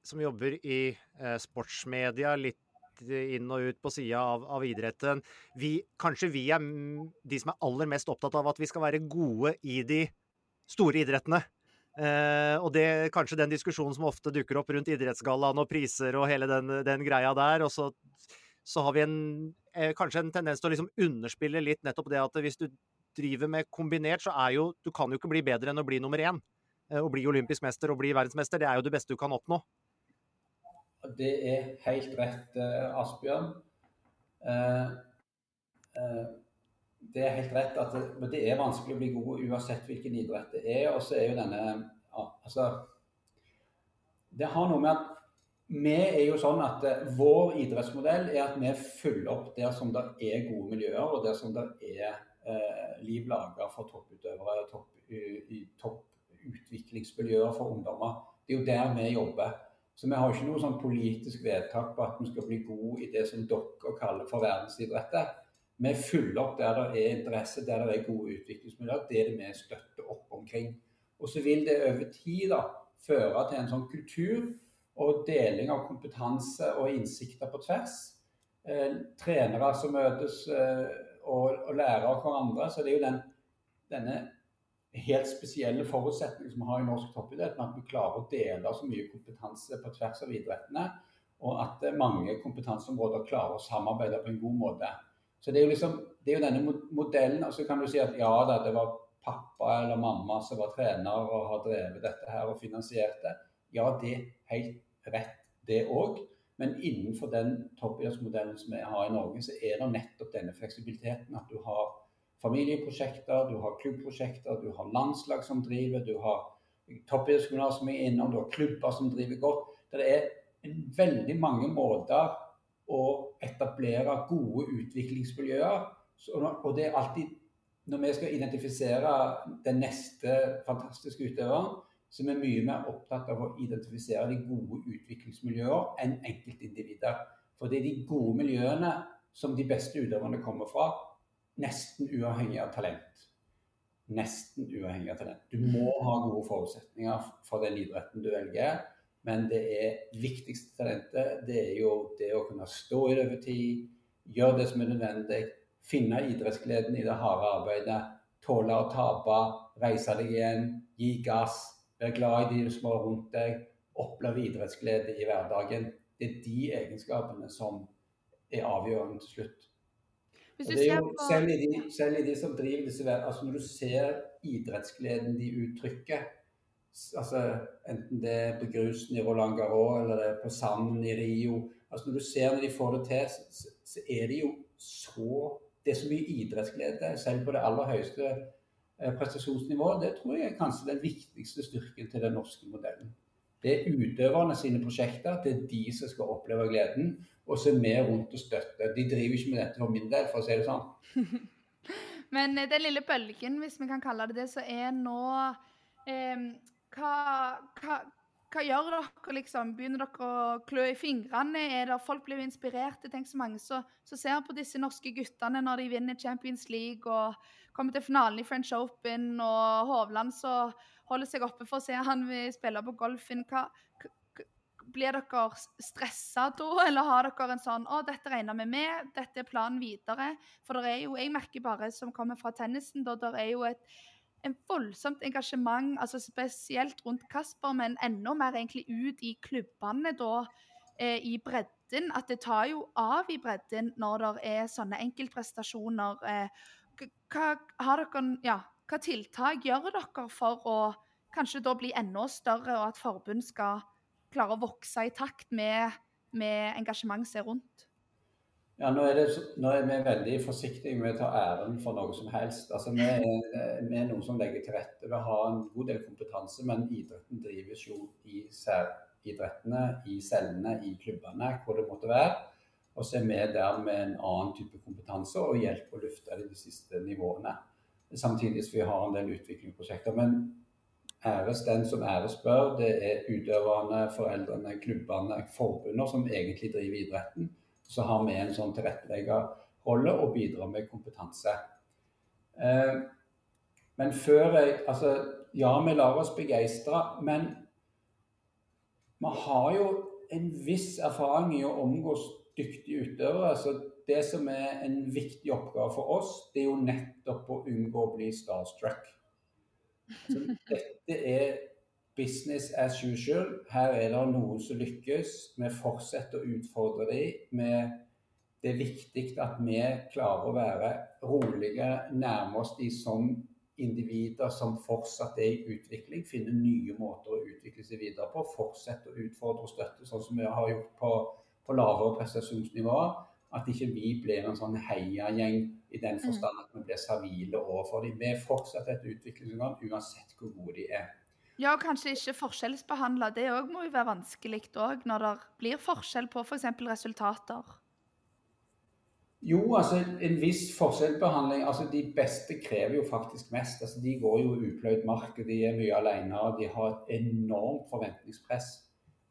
som jobber i eh, sportsmedia, litt inn og ut på sida av, av, idretten. Vi, kanskje vi er de som er aller mest opptatt av at vi skal være gode i de store idrettene. Uh, og det kanskje den diskusjonen som ofte dukker opp rundt idrettsgallaen og priser og hele den, den greia der. Og så, så har vi en, eh, kanskje en tendens til å liksom underspille litt nettopp det at hvis du driver med kombinert, så er jo Du kan jo ikke bli bedre enn å bli nummer én. Uh, å bli olympisk mester og bli verdensmester, det er jo det beste du kan oppnå. Det er helt rett, eh, Asbjørn. Uh, eh, det er helt rett at det, det, er vanskelig å bli god uansett hvilken idrett det er. Og så er jo denne Altså Det har noe med at vi er jo sånn at vår idrettsmodell er at vi følger opp der som det er gode miljøer, og der som det er eh, liv laga for topputøvere, topputviklingsmiljøer for ungdommer. Det er jo der vi jobber. Så vi har ikke noe sånn politisk vedtak på at vi skal bli gode i det som dere kaller for verdensidretter. Vi følger opp der det er interesse, der det er gode utviklingsmiljøer. Det er det vi støtter opp omkring. Og så vil det over tid da, føre til en sånn kultur og deling av kompetanse og innsikter på tvers. Eh, trenere som møtes eh, og, og, lærer av hverandre. Så det er jo den, denne helt spesielle forutsetningen som vi har i norsk toppidrett, med at vi klarer å dele så mye kompetanse på tvers av idrettene. Og at mange kompetanseområder klarer å samarbeide på en god måte. Så det er jo liksom, det er jo denne modellen. og Så kan du si at ja da, det var pappa eller mamma som var trener og har drevet dette her og finansiert det. Ja, det er helt rett, det òg. Men innenfor den toppidrettsmodellen som vi har i Norge, så er det nettopp denne fleksibiliteten. At du har familieprosjekter, du har klubbprosjekter, du har landslag som driver, du har toppidrettsgymnas som er innom, du har klubber som driver godt. Det er veldig mange måter å etablere gode utviklingsmiljøer. og det er alltid Når vi skal identifisere den neste fantastiske utøveren, så er vi mye mer opptatt av å identifisere de gode utviklingsmiljøer enn enkeltindivider. For det er de gode miljøene som de beste utøverne kommer fra. nesten uavhengig av talent. Nesten uavhengig av talent. Du må ha gode forutsetninger for den idretten du velger. Men det er viktigste talentet det er jo det å kunne stå i det over tid, gjøre det som er nødvendig, finne idrettsgleden i det harde arbeidet, tåle å tape, reise deg igjen, gi gass, være glad i de som er rundt deg, oppleve idrettsglede i hverdagen. Det er de egenskapene som er avgjørende til slutt. Og det er jo, selv, i de, selv i de som driver disse altså Når du ser idrettsgleden de uttrykker, altså enten det er på grusen i Roland Garros eller det er på sanden i Rio altså Når du ser når de får det til, så, så er det jo så Det er så mye idrettsglede, selv på det aller høyeste eh, prestasjonsnivået. Det tror jeg er kanskje den viktigste styrken til den norske modellen. Det er utøverne sine prosjekter, det er de som skal oppleve gleden. Og så er vi rundt og støtter. De driver ikke med dette for min del, for å si det sånn. Men eh, den lille bølgen, hvis vi kan kalle det det, så er nå eh, hva, hva, gjør dere, liksom? Begynner dere å klø i fingrene? Er det folk blir inspirerte? Tenk så mange som ser på disse norske guttene når de vinner Champions League og kommer til finalen i French Open, og Hovland som holder seg oppe for å se han vil spille på golfen. Hva, blir dere stressa da, eller har dere en sånn Å, dette regner vi med, dette er planen videre. For det er jo, jeg merker bare som kommer fra tennisen, da det er jo et en voldsomt engasjement, altså spesielt rundt Kasper, men enda mer egentlig ut i klubbene da, eh, i bredden. At det tar jo av i bredden når det er sånne enkeltprestasjoner. Eh, hva, dere, ja, hva tiltak gjør dere for å kanskje da bli enda større, og at forbund skal klare å vokse i takt med, med engasjementet er rundt? Ja, nå er, det, nå er vi veldig forsiktige med å ta æren for noe som helst. Altså, vi, er, vi er noen som legger til rette. Vi har en god del kompetanse, men idretten drives jo i særidrettene, i cellene, i klubbene, hvor det måtte være. Og så er vi der med en annen type kompetanse og hjelp å løfte de siste nivåene. Samtidig som vi har en del utviklingsprosjekter. Men æres den som æres bør. Det er utøverne, foreldrene, klubbene, forbundene som egentlig driver idretten så har vi en sånn tilretteleggerrolle og bidrar med kompetanse. Eh, men før jeg Altså, ja, vi lar oss begeistre, men vi har jo en viss erfaring i å omgås dyktige utøvere. Så det som er en viktig oppgave for oss, det er jo nettopp å unngå å bli starstruck. Så dette er business as usual. Her er det noen som lykkes. Vi fortsetter å utfordre dem. Det er viktig at vi klarer å være rolige, nærme oss de som individer som fortsatt er i utvikling. Finne nye måter å utvikle seg videre på. Fortsette å utfordre og støtte, sånn som vi har gjort på, på lavere prestasjonsnivåer. At ikke vi blir en sånn heiagjeng i den forstand at vi blir servile overfor dem. Vi fortsetter et utviklingsorgan uansett hvor gode de er. Ja, og kanskje ikke forskjellsbehandle. Det òg må jo være vanskelig òg, når det blir forskjell på f.eks. resultater. Jo, altså en viss forskjellsbehandling. Altså de beste krever jo faktisk mest. Altså De går jo upløyd mark, de er mye alene. og De har et enormt forventningspress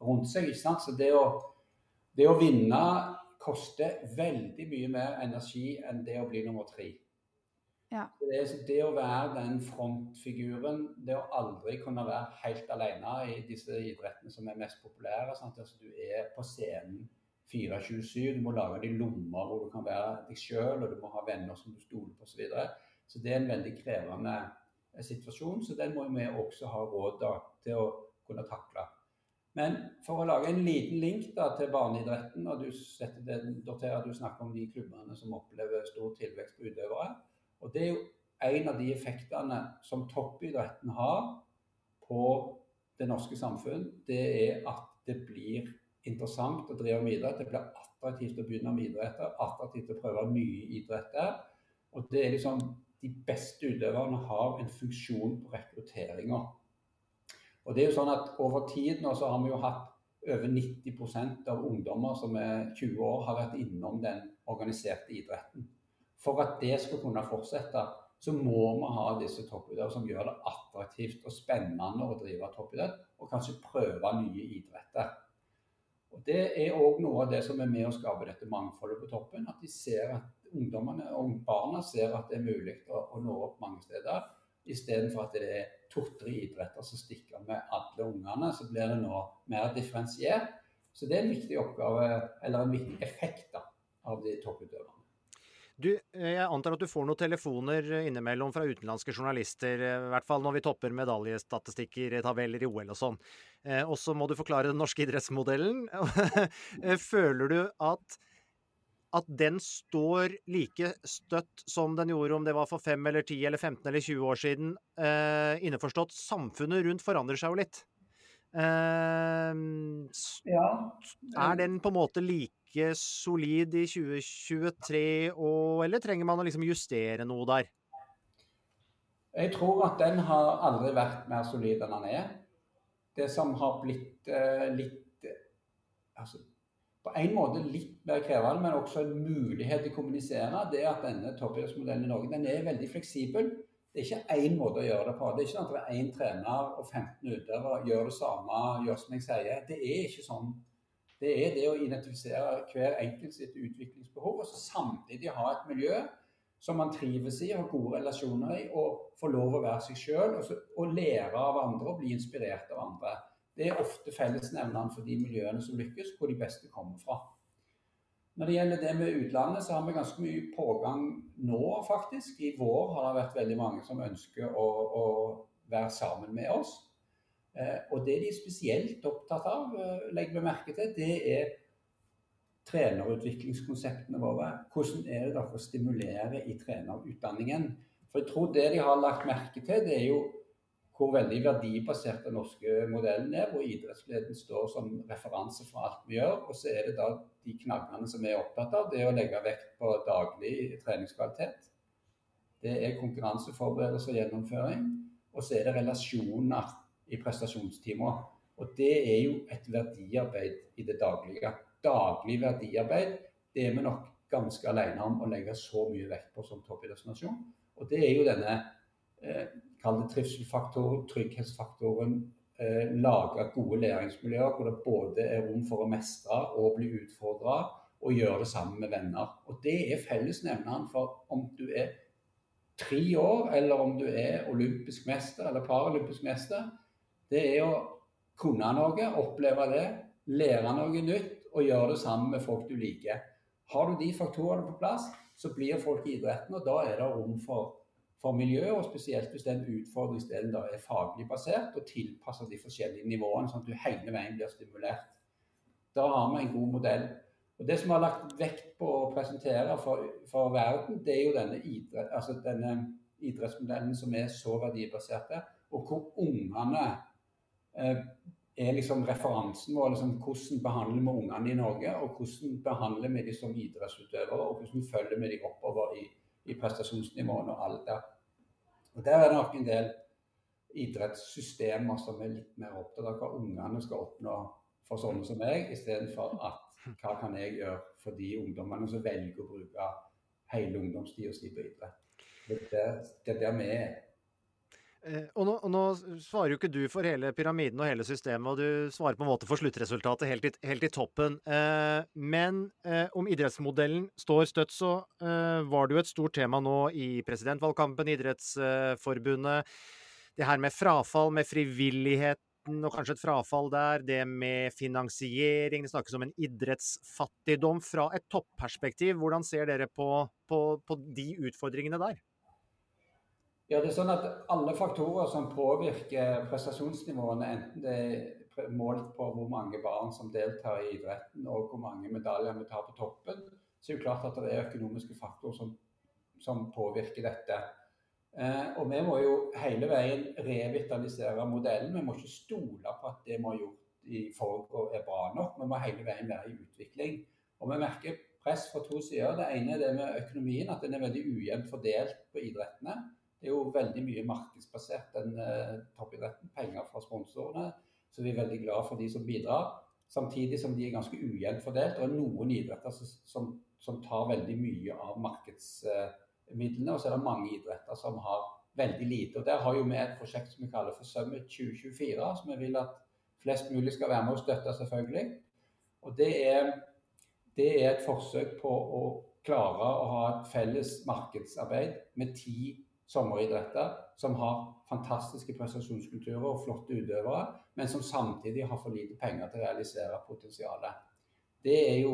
rundt seg. ikke sant? Så det å, det å vinne koster veldig mye mer energi enn det å bli nummer tre. Ja. Det, det å være den frontfiguren, det å aldri kunne være helt alene i disse idrettene som er mest populære. Altså, du er på scenen 24-7, du må lage de lommer hvor du kan være deg sjøl, og du må ha venner som du stoler på osv. Så, videre. så det er en veldig krevende eh, situasjon, så den må vi også ha råd til å kunne takle. Men for å lage en liten link da, til barneidretten, og du, det, du snakker om de klubbene som opplever stor tilvekst på utøvere. Og Det er jo en av de effektene som toppidretten har på det norske samfunn. Det er at det blir interessant å drive med idrett. Det blir attraktivt å begynne med idretter, attraktivt å prøve nye idretter. Og det er liksom De beste utøverne har en funksjon på rekrutteringa. Og det er jo sånn at Over tid nå så har vi jo hatt over 90% av ungdommer som er 20 år, har vært innom den organiserte idretten. For at det skal kunne fortsette, så må vi ha disse toppidrettene som gjør det attraktivt og spennende å drive toppidrett, og kanskje prøve nye idretter. Og Det er òg noe av det som er med å skape dette mangfoldet på toppen. At de ser at ungdommene og barna ser at det er mulig å, å nå opp mange steder. Istedenfor at det er to-tre idretter som stikker med alle ungene, så blir det nå mer differensiert. Så det er en viktig oppgave, eller en viktig effekt da, av de topputøverne. Du, eh, jeg antar at du får noen telefoner innimellom fra utenlandske journalister, eh, i hvert fall når vi topper medaljestatistikker, tabeller i OL og sånn. Eh, og så må du forklare den norske idrettsmodellen. Føler du at at den står like støtt som den gjorde om det var for 5 eller 10 eller 15 eller 20 år siden. Eh, innforstått, samfunnet rundt forandrer seg jo litt. Eh, ja. Er den på en måte like solid i 2023, og, eller trenger man å liksom justere noe der? Jeg tror at den har aldri vært mer solid enn den er. Det som har blitt eh, litt eh, altså, på en måte litt mer krevende, men også en mulighet til å kommunisere, det er at denne toppidrettsmodellen i Norge den er veldig fleksibel. Det er ikke én måte å gjøre det på. Det er ikke sånn at det er én trener og 15 utøvere gjør det samme, gjør som jeg sier. Det er ikke sånn. Det er det å identifisere hver enkelt sitt utviklingsbehov, og så samtidig ha et miljø som man trives i, har gode relasjoner i, og får lov å være seg sjøl og, og lære av andre og bli inspirert av andre. Det er ofte fellesnevneren for de miljøene som lykkes, hvor de beste kommer fra. Når det gjelder det med utlandet, så har vi ganske mye pågang nå, faktisk. I vår har det vært veldig mange som ønsker å, å være sammen med oss. Eh, og det de er spesielt opptatt av, eh, legger vi merke til, det er trenerutviklingskonseptene våre. Hvordan er det dere stimulerer i trenerutdanningen? For jeg tror det de har lagt merke til, det er jo hvor veldig verdibasert den norske modellen er, hvor idrettsgleden står som referanse for alt vi gjør. Og så er det da de knaggene som vi er opptatt av, det er å legge vekt på daglig treningskvalitet. Det er konkurranseforberedelse og gjennomføring. Og så er det relasjoner i prestasjonstimer. Og det er jo et verdiarbeid i det daglige. Daglig verdiarbeid det er vi nok ganske alene om å legge så mye vekt på som toppidrettsnasjon. Og det er jo denne eh, kall det trivselfaktoren, trygghetsfaktoren, eh, lage gode læringsmiljøer hvor det både er rom for å mestre og bli utfordra, og gjøre det sammen med venner. Og Det er fellesnevneren for om du er tre år, eller om du er olympisk mester eller paralympisk mester. Det er å kunne noe, oppleve det, lære noe nytt og gjøre det sammen med folk du liker. Har du de faktorene på plass, så blir folk i idretten, og da er det rom for for miljøet, og spesielt hvis den utfordringsdelen da er faglig basert og tilpasser de forskjellige nivåene, sånn at du hele veien blir stimulert. Da har vi en god modell. Og Det som vi har lagt vekt på å presentere for, for verden, det er jo denne, idrett, altså denne idrettsmodellen som er så verdibaserte, og hvor ungene eh, er liksom referansen vår. Liksom, hvordan behandler vi ungene i Norge, og hvordan behandler vi dem som idrettsutøvere, og hvordan følger vi dem oppover i, i prestasjonsnivåene og alder. Og Der er det nok en del idrettssystemer som er litt mer opptatt av hva ungene skal oppnå for sånne som meg, istedenfor at hva kan jeg gjøre for de ungdommene som velger å bruke hele ungdomstida si på idrett. Det er der, vi er. Eh, og nå, og nå, svarer jo ikke du for hele pyramiden og hele systemet, og du svarer på en måte for sluttresultatet helt i, helt i toppen. Eh, men eh, om idrettsmodellen står støtt, så eh, var det jo et stort tema nå i presidentvalgkampen, Idrettsforbundet. Det her med frafall, med frivilligheten og kanskje et frafall der. Det med finansiering. Det snakkes om en idrettsfattigdom fra et topperspektiv. Hvordan ser dere på, på, på de utfordringene der? Ja, det er sånn at Alle faktorer som påvirker prestasjonsnivåene, enten det er målt på hvor mange barn som deltar i idretten og hvor mange medaljer vi tar på toppen, så er det klart at det er økonomiske faktorer som, som påvirker dette. Eh, og Vi må jo hele veien revitalisere modellen. Vi må ikke stole på at det vi har gjort i forgårs er bra nok. Vi må hele veien være i utvikling. Og Vi merker press fra to sider. Det ene er det med økonomien, at den er veldig ujevnt fordelt på idrettene. Det er jo veldig mye markedsbasert, den uh, toppidretten. Penger fra sponsorene. Så vi er veldig glad for de som bidrar. Samtidig som de er ganske ujevnt fordelt. er noen idretter som, som, tar veldig mye av markedsmidlene. og så er det mange idretter som har veldig lite. Og Der har jo vi et prosjekt som vi kaller for Summit 2024, som vi vil at flest mulig skal være med og støtte, selvfølgelig. Og det er, det er et forsøk på å klare å ha et felles markedsarbeid med ti sommeridretter som har fantastiske prestasjonskulturer og flotte utøvere, men som samtidig har for lite penger til å realisere potensialet. Det er jo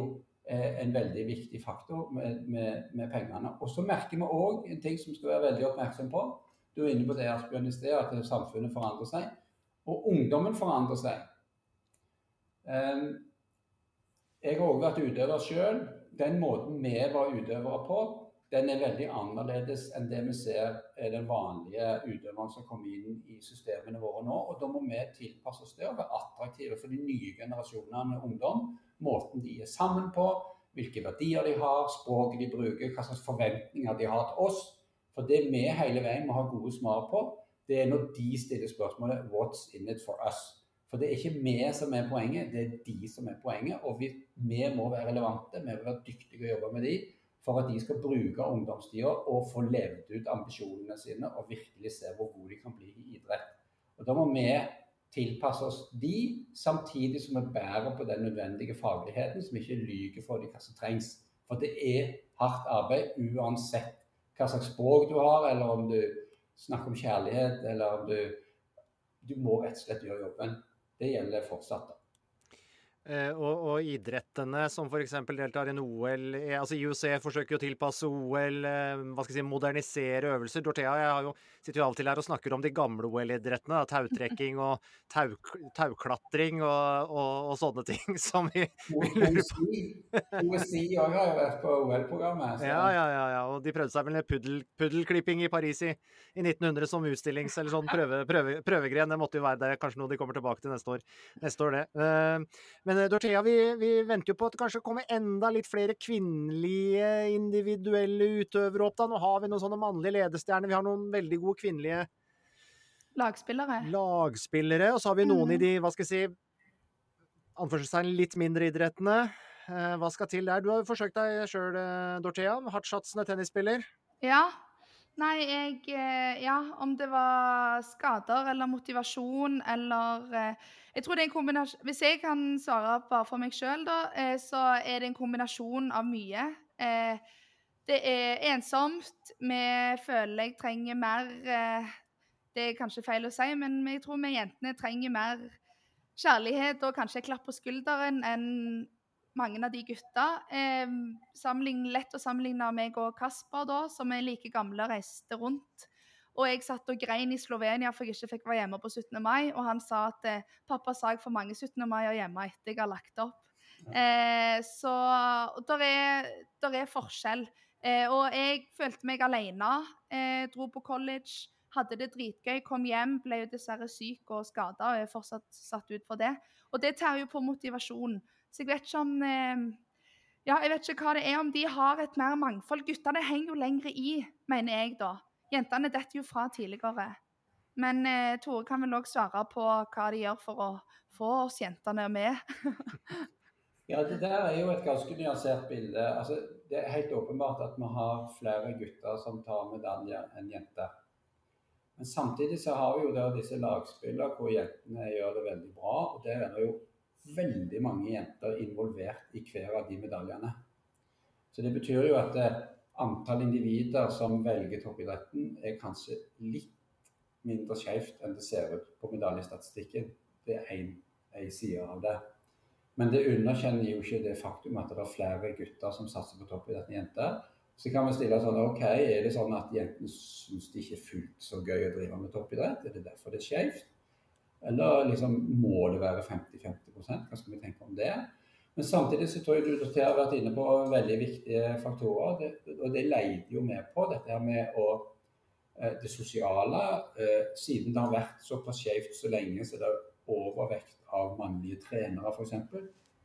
eh, en veldig viktig faktor med, med, med pengene. Og så merker vi òg en ting som skal være veldig oppmerksom på. Du er inne på det Asbjørn i sted, at samfunnet forandrer seg. Og ungdommen forandrer seg. Um, jeg har òg vært utøver sjøl. Den måten vi var utøvere på, den er veldig annerledes enn det vi ser er den vanlige utøveren som kommer inn i systemene våre nå. Og da må vi tilpasse oss det og være attraktive for de nye generasjonene ungdom. Måten de er sammen på, hvilke verdier de har, språket de bruker, hva slags forventninger de har til oss. For det vi hele veien må ha gode svar på, det er når de stiller spørsmålet 'What's in it for us?' For det er ikke vi som er poenget, det er de som er poenget. Og vi, vi må være relevante, vi må være dyktige og jobbe med de for at de skal bruke ungdomstida og få levd ut ambisjonene sine og virkelig se hvor gode de kan bli i idrett. Og Da må vi tilpasse oss de, samtidig som vi bærer på den nødvendige fagligheten, som ikke lyver for dem hva som trengs. For det er hardt arbeid uansett hva slags språk du har, eller om du snakker om kjærlighet, eller om du Du må rett og slett gjøre jobben det gjelder fortsatt. da. Uh, og, og, idrettene som f.eks. deltar i en OL eh, altså IOC forsøker å tilpasse OL, uh, hva skal jeg si, modernisere øvelser. Dorthea jeg har jo, sitter jo av og til her og snakker om de gamle OL-idrettene. Tautrekking og tau, tauklatring og, og, og, sånne ting som vi, lurer på. OSI òg har jo vært på OL-programmet. Ja, ja, ja, ja, Og de prøvde seg vel med puddel, puddelklipping i Paris i, i, 1900 som utstillings- eller sånn prøve, prøve, prøvegren. Det måtte jo være det, kanskje noe de kommer tilbake til neste år, neste år det. Uh, men eh, Dorthea, vi, vi, venter jo på at det kanskje kommer enda litt flere kvinnelige individuelle utøvere opp. da. Nå har vi noen sånne mannlige ledestjerner. Vi har noen veldig gode kvinnelige Lagspillere. Lagspillere. Og så har vi noen mm. i de, hva skal jeg si, anførselstegn litt mindre idrettene. Eh, hva skal til der? Du har jo forsøkt deg sjøl, eh, Dorthea. Hardtsatsende tennisspiller. Ja, Nei, jeg Ja, om det var skader eller motivasjon eller jeg tror det er en kombinasjon Hvis jeg kan svare bare for meg sjøl, da, eh, så er det en kombinasjon av mye. Eh, det er ensomt. Vi føler jeg trenger mer eh, Det er kanskje feil å si, men jeg tror vi jentene trenger mer kjærlighet og kanskje klapp på skulderen enn mange av de gutta. lett å sammenligne meg og Kasper, da, som er like gamle og reiste rundt. Og jeg satt og grein i Slovenia for jeg ikke fikk være hjemme på 17. mai. Og han sa at eh, pappa sa jeg får mange 17. mai hjemme etter jeg har lagt opp. Eh, så der er, der er forskjell. Eh, og jeg følte meg alene. Eh, dro på college, hadde det dritgøy, kom hjem, ble jo dessverre syk og skada og er fortsatt satt ut for det. Og det tar jo på motivasjonen. Så jeg vet ikke om eh, ja, jeg vet ikke hva det er, om de har et mer mangfold. Guttene henger jo lengre i, mener jeg da. Jentene detter jo fra tidligere. Men eh, Tore kan vel òg svare på hva de gjør for å få oss jentene med. ja, det der er jo et ganske nyansert bilde. Altså, det er helt åpenbart at vi har flere gutter som tar medaljer enn jenter. Men samtidig så har vi jo der disse lagspillene hvor jentene gjør det veldig bra. Og det er jo veldig mange jenter involvert i hver av de medaljene. Så det betyr jo at eh, antall individer som velger toppidretten, er kanskje litt mindre skjevt enn det ser ut på medaljestatistikken. Det er én side av det. Men det underkjenner jo ikke det faktum at det er flere gutter som satser på toppidrett enn jenter. Så kan vi stille sånn OK, er det sånn at jentene syns det ikke er fullt så gøy å drive med toppidrett? Er det derfor det er skjevt? Eller liksom, må det være 50-50 Hva skal vi tenke om det? Men samtidig så tror jeg du har vært inne på veldig viktige faktorer. Og det leide jo med på dette her med å, eh, det sosiale. Eh, siden det har vært såpass skjevt så lenge, så det er overvekt av mannlige trenere f.eks.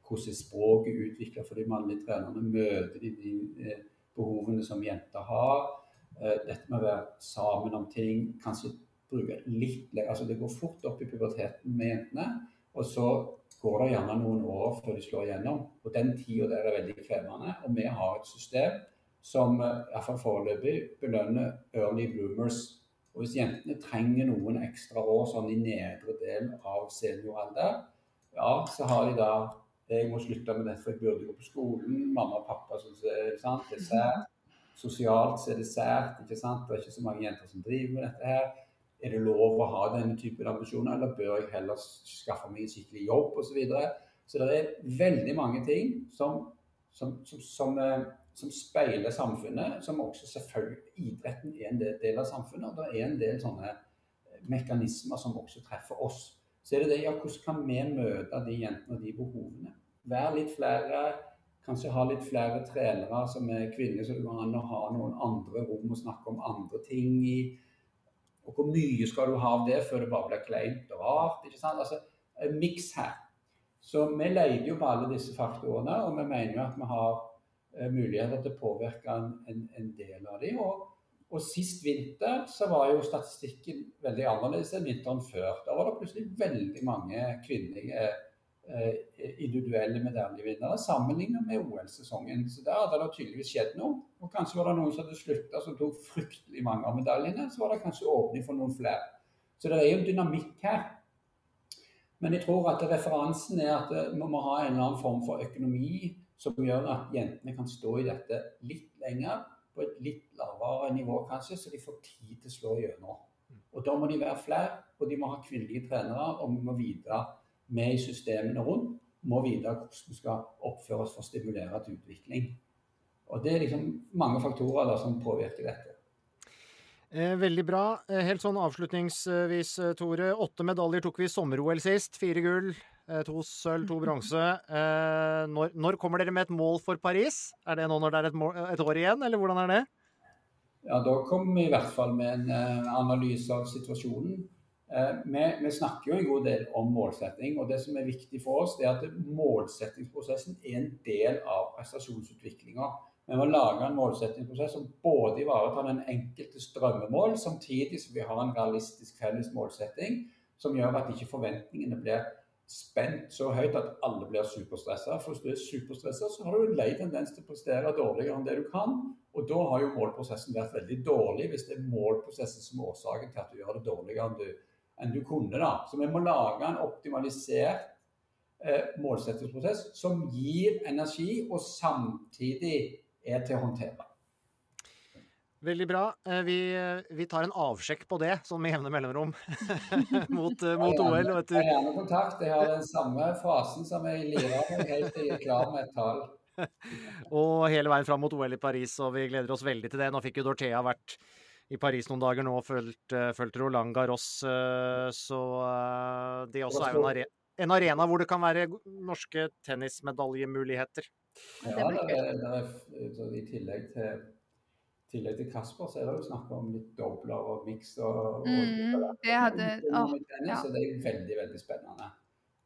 Hvordan er språket utvikla for de mannlige trenerne? Møter de de eh, behovene som jenter har? Dette med å være sammen om ting. Kanskje bruke litt Altså det går fort opp i puberteten med jentene. Og så går det gjerne noen år før de slår igjennom. Og den tida der er veldig krevende. Og vi har et system som eh, iallfall foreløpig belønner early bloomers. Og hvis jentene trenger noen ekstra år sånn i nedre del av senioralder, ja, så har de da Jeg må slutte med dette, for jeg burde gå på skolen. Mamma og pappa syns det er er sært. Sosialt så er det sært. ikke sant? Det er ikke så mange jenter som driver med dette her. Er det lov å ha denne typen ambisjoner, eller bør jeg heller skaffe meg en skikkelig jobb osv.? Så, videre? så det er veldig mange ting som, som, som, som, eh, som speiler samfunnet, som også selvfølgelig Idretten er en del, av samfunnet. og Det er en del sånne mekanismer som også treffer oss. Så er det det, ja, hvordan kan vi møte de jentene og de behovene? Være litt flere, kanskje ha litt flere trenere som er kvinner, så det går an å ha noen andre rom og snakke om andre ting i. Og hvor mye skal du ha av det før det bare blir kleint og rart? ikke sant? Altså, En miks her. Så vi leter jo på alle disse faktorene, og vi mener jo at vi har uh, muligheter til å påvirke en, en, del av dem. Og, og sist vinter så var jo statistikken veldig annerledes enn vinteren før. Da var det plutselig veldig mange kvinnelige eh, individuelle medaljevinnere sammenlignet med OL-sesongen. Så der hadde det tydeligvis skjedd noe. Og kanskje var det noen som hadde slutta som tok fryktelig mange av medaljene. Så var det kanskje åpning for noen flere. Så det er jo dynamikk her. Men jeg tror at referansen er at vi må ha en eller annen form for økonomi som gjør at jentene kan stå i dette litt lenger på et litt lavere nivå, kanskje, så de får tid til å slå gjennom. Og Da må de være flere, og de må ha kvinnelige trenere. Og vi må vite, vi i systemene rundt, må vite hvordan vi skal oppføre oss for å stimulere til utvikling. Og Det er liksom mange faktorer da, som påvirker dette. Eh, veldig bra. Eh, helt sånn avslutningsvis, eh, Tore. Åtte medaljer tok vi i sommer-OL sist. Fire gull, to sølv, to bronse. Når, når, kommer dere med et mål for Paris? Er det nå når det er et, mål, et år igjen, eller hvordan er det? Ja, Da kommer vi i hvert fall med en analyse av situasjonen. Uh, vi, vi, snakker jo en god del om målsetting, og det som er viktig for oss, er at målsettingsprosessen er en del av prestasjonsutviklinga. Vi må lage en målsettingsprosess som både ivaretar den enkeltes drømmemål, samtidig som vi har en realistisk felles målsetting som gjør at ikke forventningene blir spent så høyt at alle blir superstressa. For hvis du er superstressa, så har du en lei tendens til å prestere dårligere enn det du kan. Og da har jo målprosessen vært veldig dårlig, hvis det er målprosessen som er årsaken til at du gjør det dårligere enn du, enn du kunne. da. Så vi må lage en optimalisert eh, målsettingsprosess som gir energi, og samtidig er til å håndtere. Veldig bra. Eh, vi, vi, tar en avsjekk på det, sånn med jevne mellomrom, mot, eh, mot OL. Jeg har gjerne kontakt. Jeg har den samme fasen som jeg lirer meg helt til jeg er klar med et tall. og hele veien fram mot OL i Paris, og vi gleder oss veldig til det. Nå fikk jo Dorthea vært i Paris noen dager nå og fulgt, eh, fulgt Roland Garros, så det også er jo en, are en arena hvor det kan være norske tennismedaljemuligheter. Ja, det er, det er, i tillegg til tillegg til Kasper, så er det jo snakk om litt dobler og miks. Og, mm, det hadde, å, ja. Så det er veldig veldig spennende.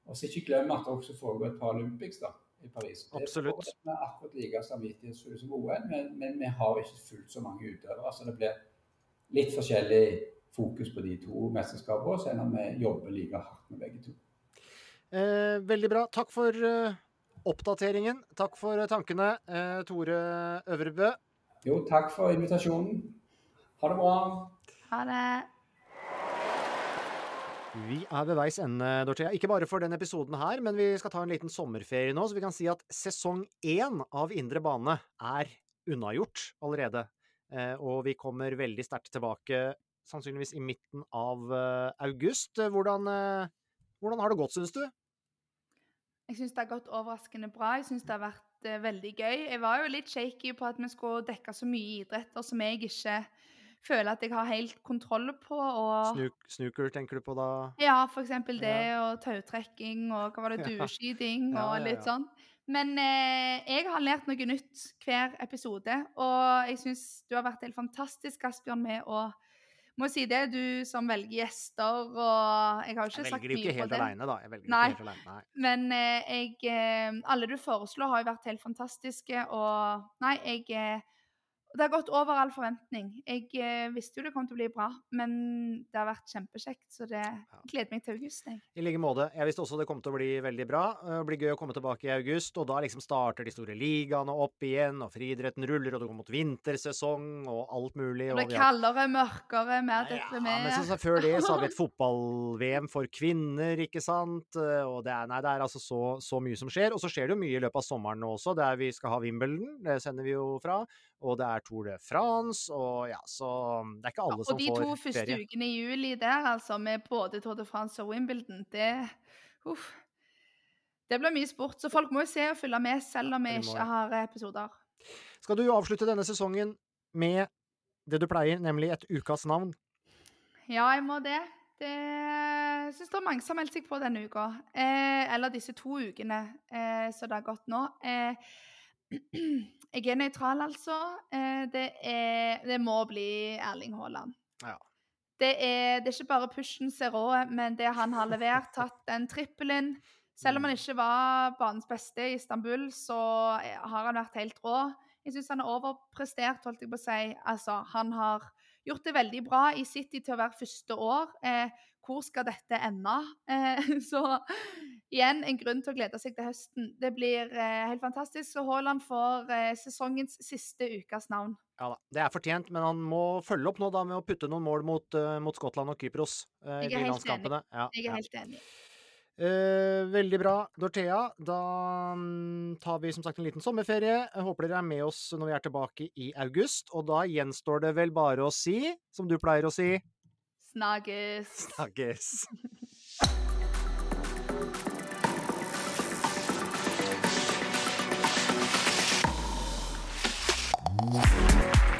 Og så ikke glem at det også foregår et par Olympics da, i Paris. Absolutt. Det er akkurat like samvittighetsfulle som OL, men, men, vi har ikke fullt så mange utøvere. Så det blir litt forskjellig fokus på de to mesterskapene, selv om vi jobber like hardt med begge to. Eh, veldig bra. Takk for uh, oppdateringen. Takk for tankene, eh, Tore Øvrebø. Jo, takk for invitasjonen. Ha det bra. Ha det. Vi er ved veis ende, Dorthea. Ikke bare for denne episoden her, men vi skal ta en liten sommerferie nå, så vi kan si at sesong én av Indre bane er unnagjort allerede. Eh, og vi kommer veldig sterkt tilbake, sannsynligvis i midten av eh, august. Hvordan, eh, hvordan har det gått, syns du? Jeg syns det har gått overraskende bra. Jeg syns det har vært veldig gøy. Jeg var jo litt shaky på at vi skulle dekke så mye idretter som jeg ikke føler at jeg har helt kontroll på. Og... Snuk, snuker tenker du på da? Ja, for eksempel det, ja. og tautrekking, og hva var det, dueskyting, ja. og ja, litt sånn. Men eh, jeg har lært noe nytt hver episode, og jeg syns du har vært helt fantastisk, Asbjørn, med å må si det, du som velger gjester, og jeg har jo ikke sagt mye på det. Jeg velger ikke helt alene, da. Jeg velger nei. ikke helt alene, nei. Men eh, jeg, eh, alle du foreslår, har jo vært helt fantastiske, og nei, jeg eh, Det har gått over all forventning. Jeg eh, visste jo det kom til å bli bra, men det har vært kjempekjekt, så det gleder meg til august. Jeg. I like måte. Jeg visste også det kom til å bli veldig bra. Det blir gøy å komme tilbake i august, og da liksom starter de store ligaene opp igjen, og friidretten ruller, og det går mot vintersesong og alt mulig. Og det er kaldere, mørkere, mer Ja, men så, så før det så har vi et fotball-VM for kvinner, ikke sant. Eh, Og det er, nei, det er altså så, så mye som skjer. Og så skjer det jo mye i løpet av sommeren nå også, der vi skal ha Wimbledon. Det sender vi jo fra. Og det er Tour de France, og ja, så det er ikke alle Og som de to første ferie. ukene i juli der, altså, med både Tour de France og Wimbledon, det uff. Det blir mye sport, så folk må jo se og følge med, selv om vi ikke har episoder. Skal du avslutte denne sesongen med det du pleier, nemlig et ukas navn? Ja, jeg må det. Det syns det er mange som har meldt seg på denne uka. Eh, eller disse to ukene eh, så det har gått nå. Eh, jeg er nøytral, altså. Eh, det, er, det må bli Erling Haaland. Ja. Det er, det er ikke bare pushen ser rå, men det han har levert, tatt den trippelen Selv om han ikke var banens beste i Istanbul, så har han vært helt rå. Jeg syns han har overprestert, holdt jeg på å si. Altså, han har gjort det veldig bra i City til å være første år. Eh, hvor skal dette ende? Eh, så igjen en grunn til å glede seg til høsten. Det blir eh, helt fantastisk. Så Haaland får eh, sesongens siste ukas navn. Ja da, det er fortjent, men han må følge opp nå da med å putte noen mål mot, uh, mot Skottland og Kypros Uh, Jeg er helt enig. Ja, Jeg ja. er helt enig. Uh, veldig bra, Dorthea. Da mm, tar vi som sagt en liten sommerferie. Jeg håper dere er med oss når vi er tilbake i august. Og da gjenstår det vel bare å si, som du pleier å si Snakkes. Snakkes. Mm-hmm.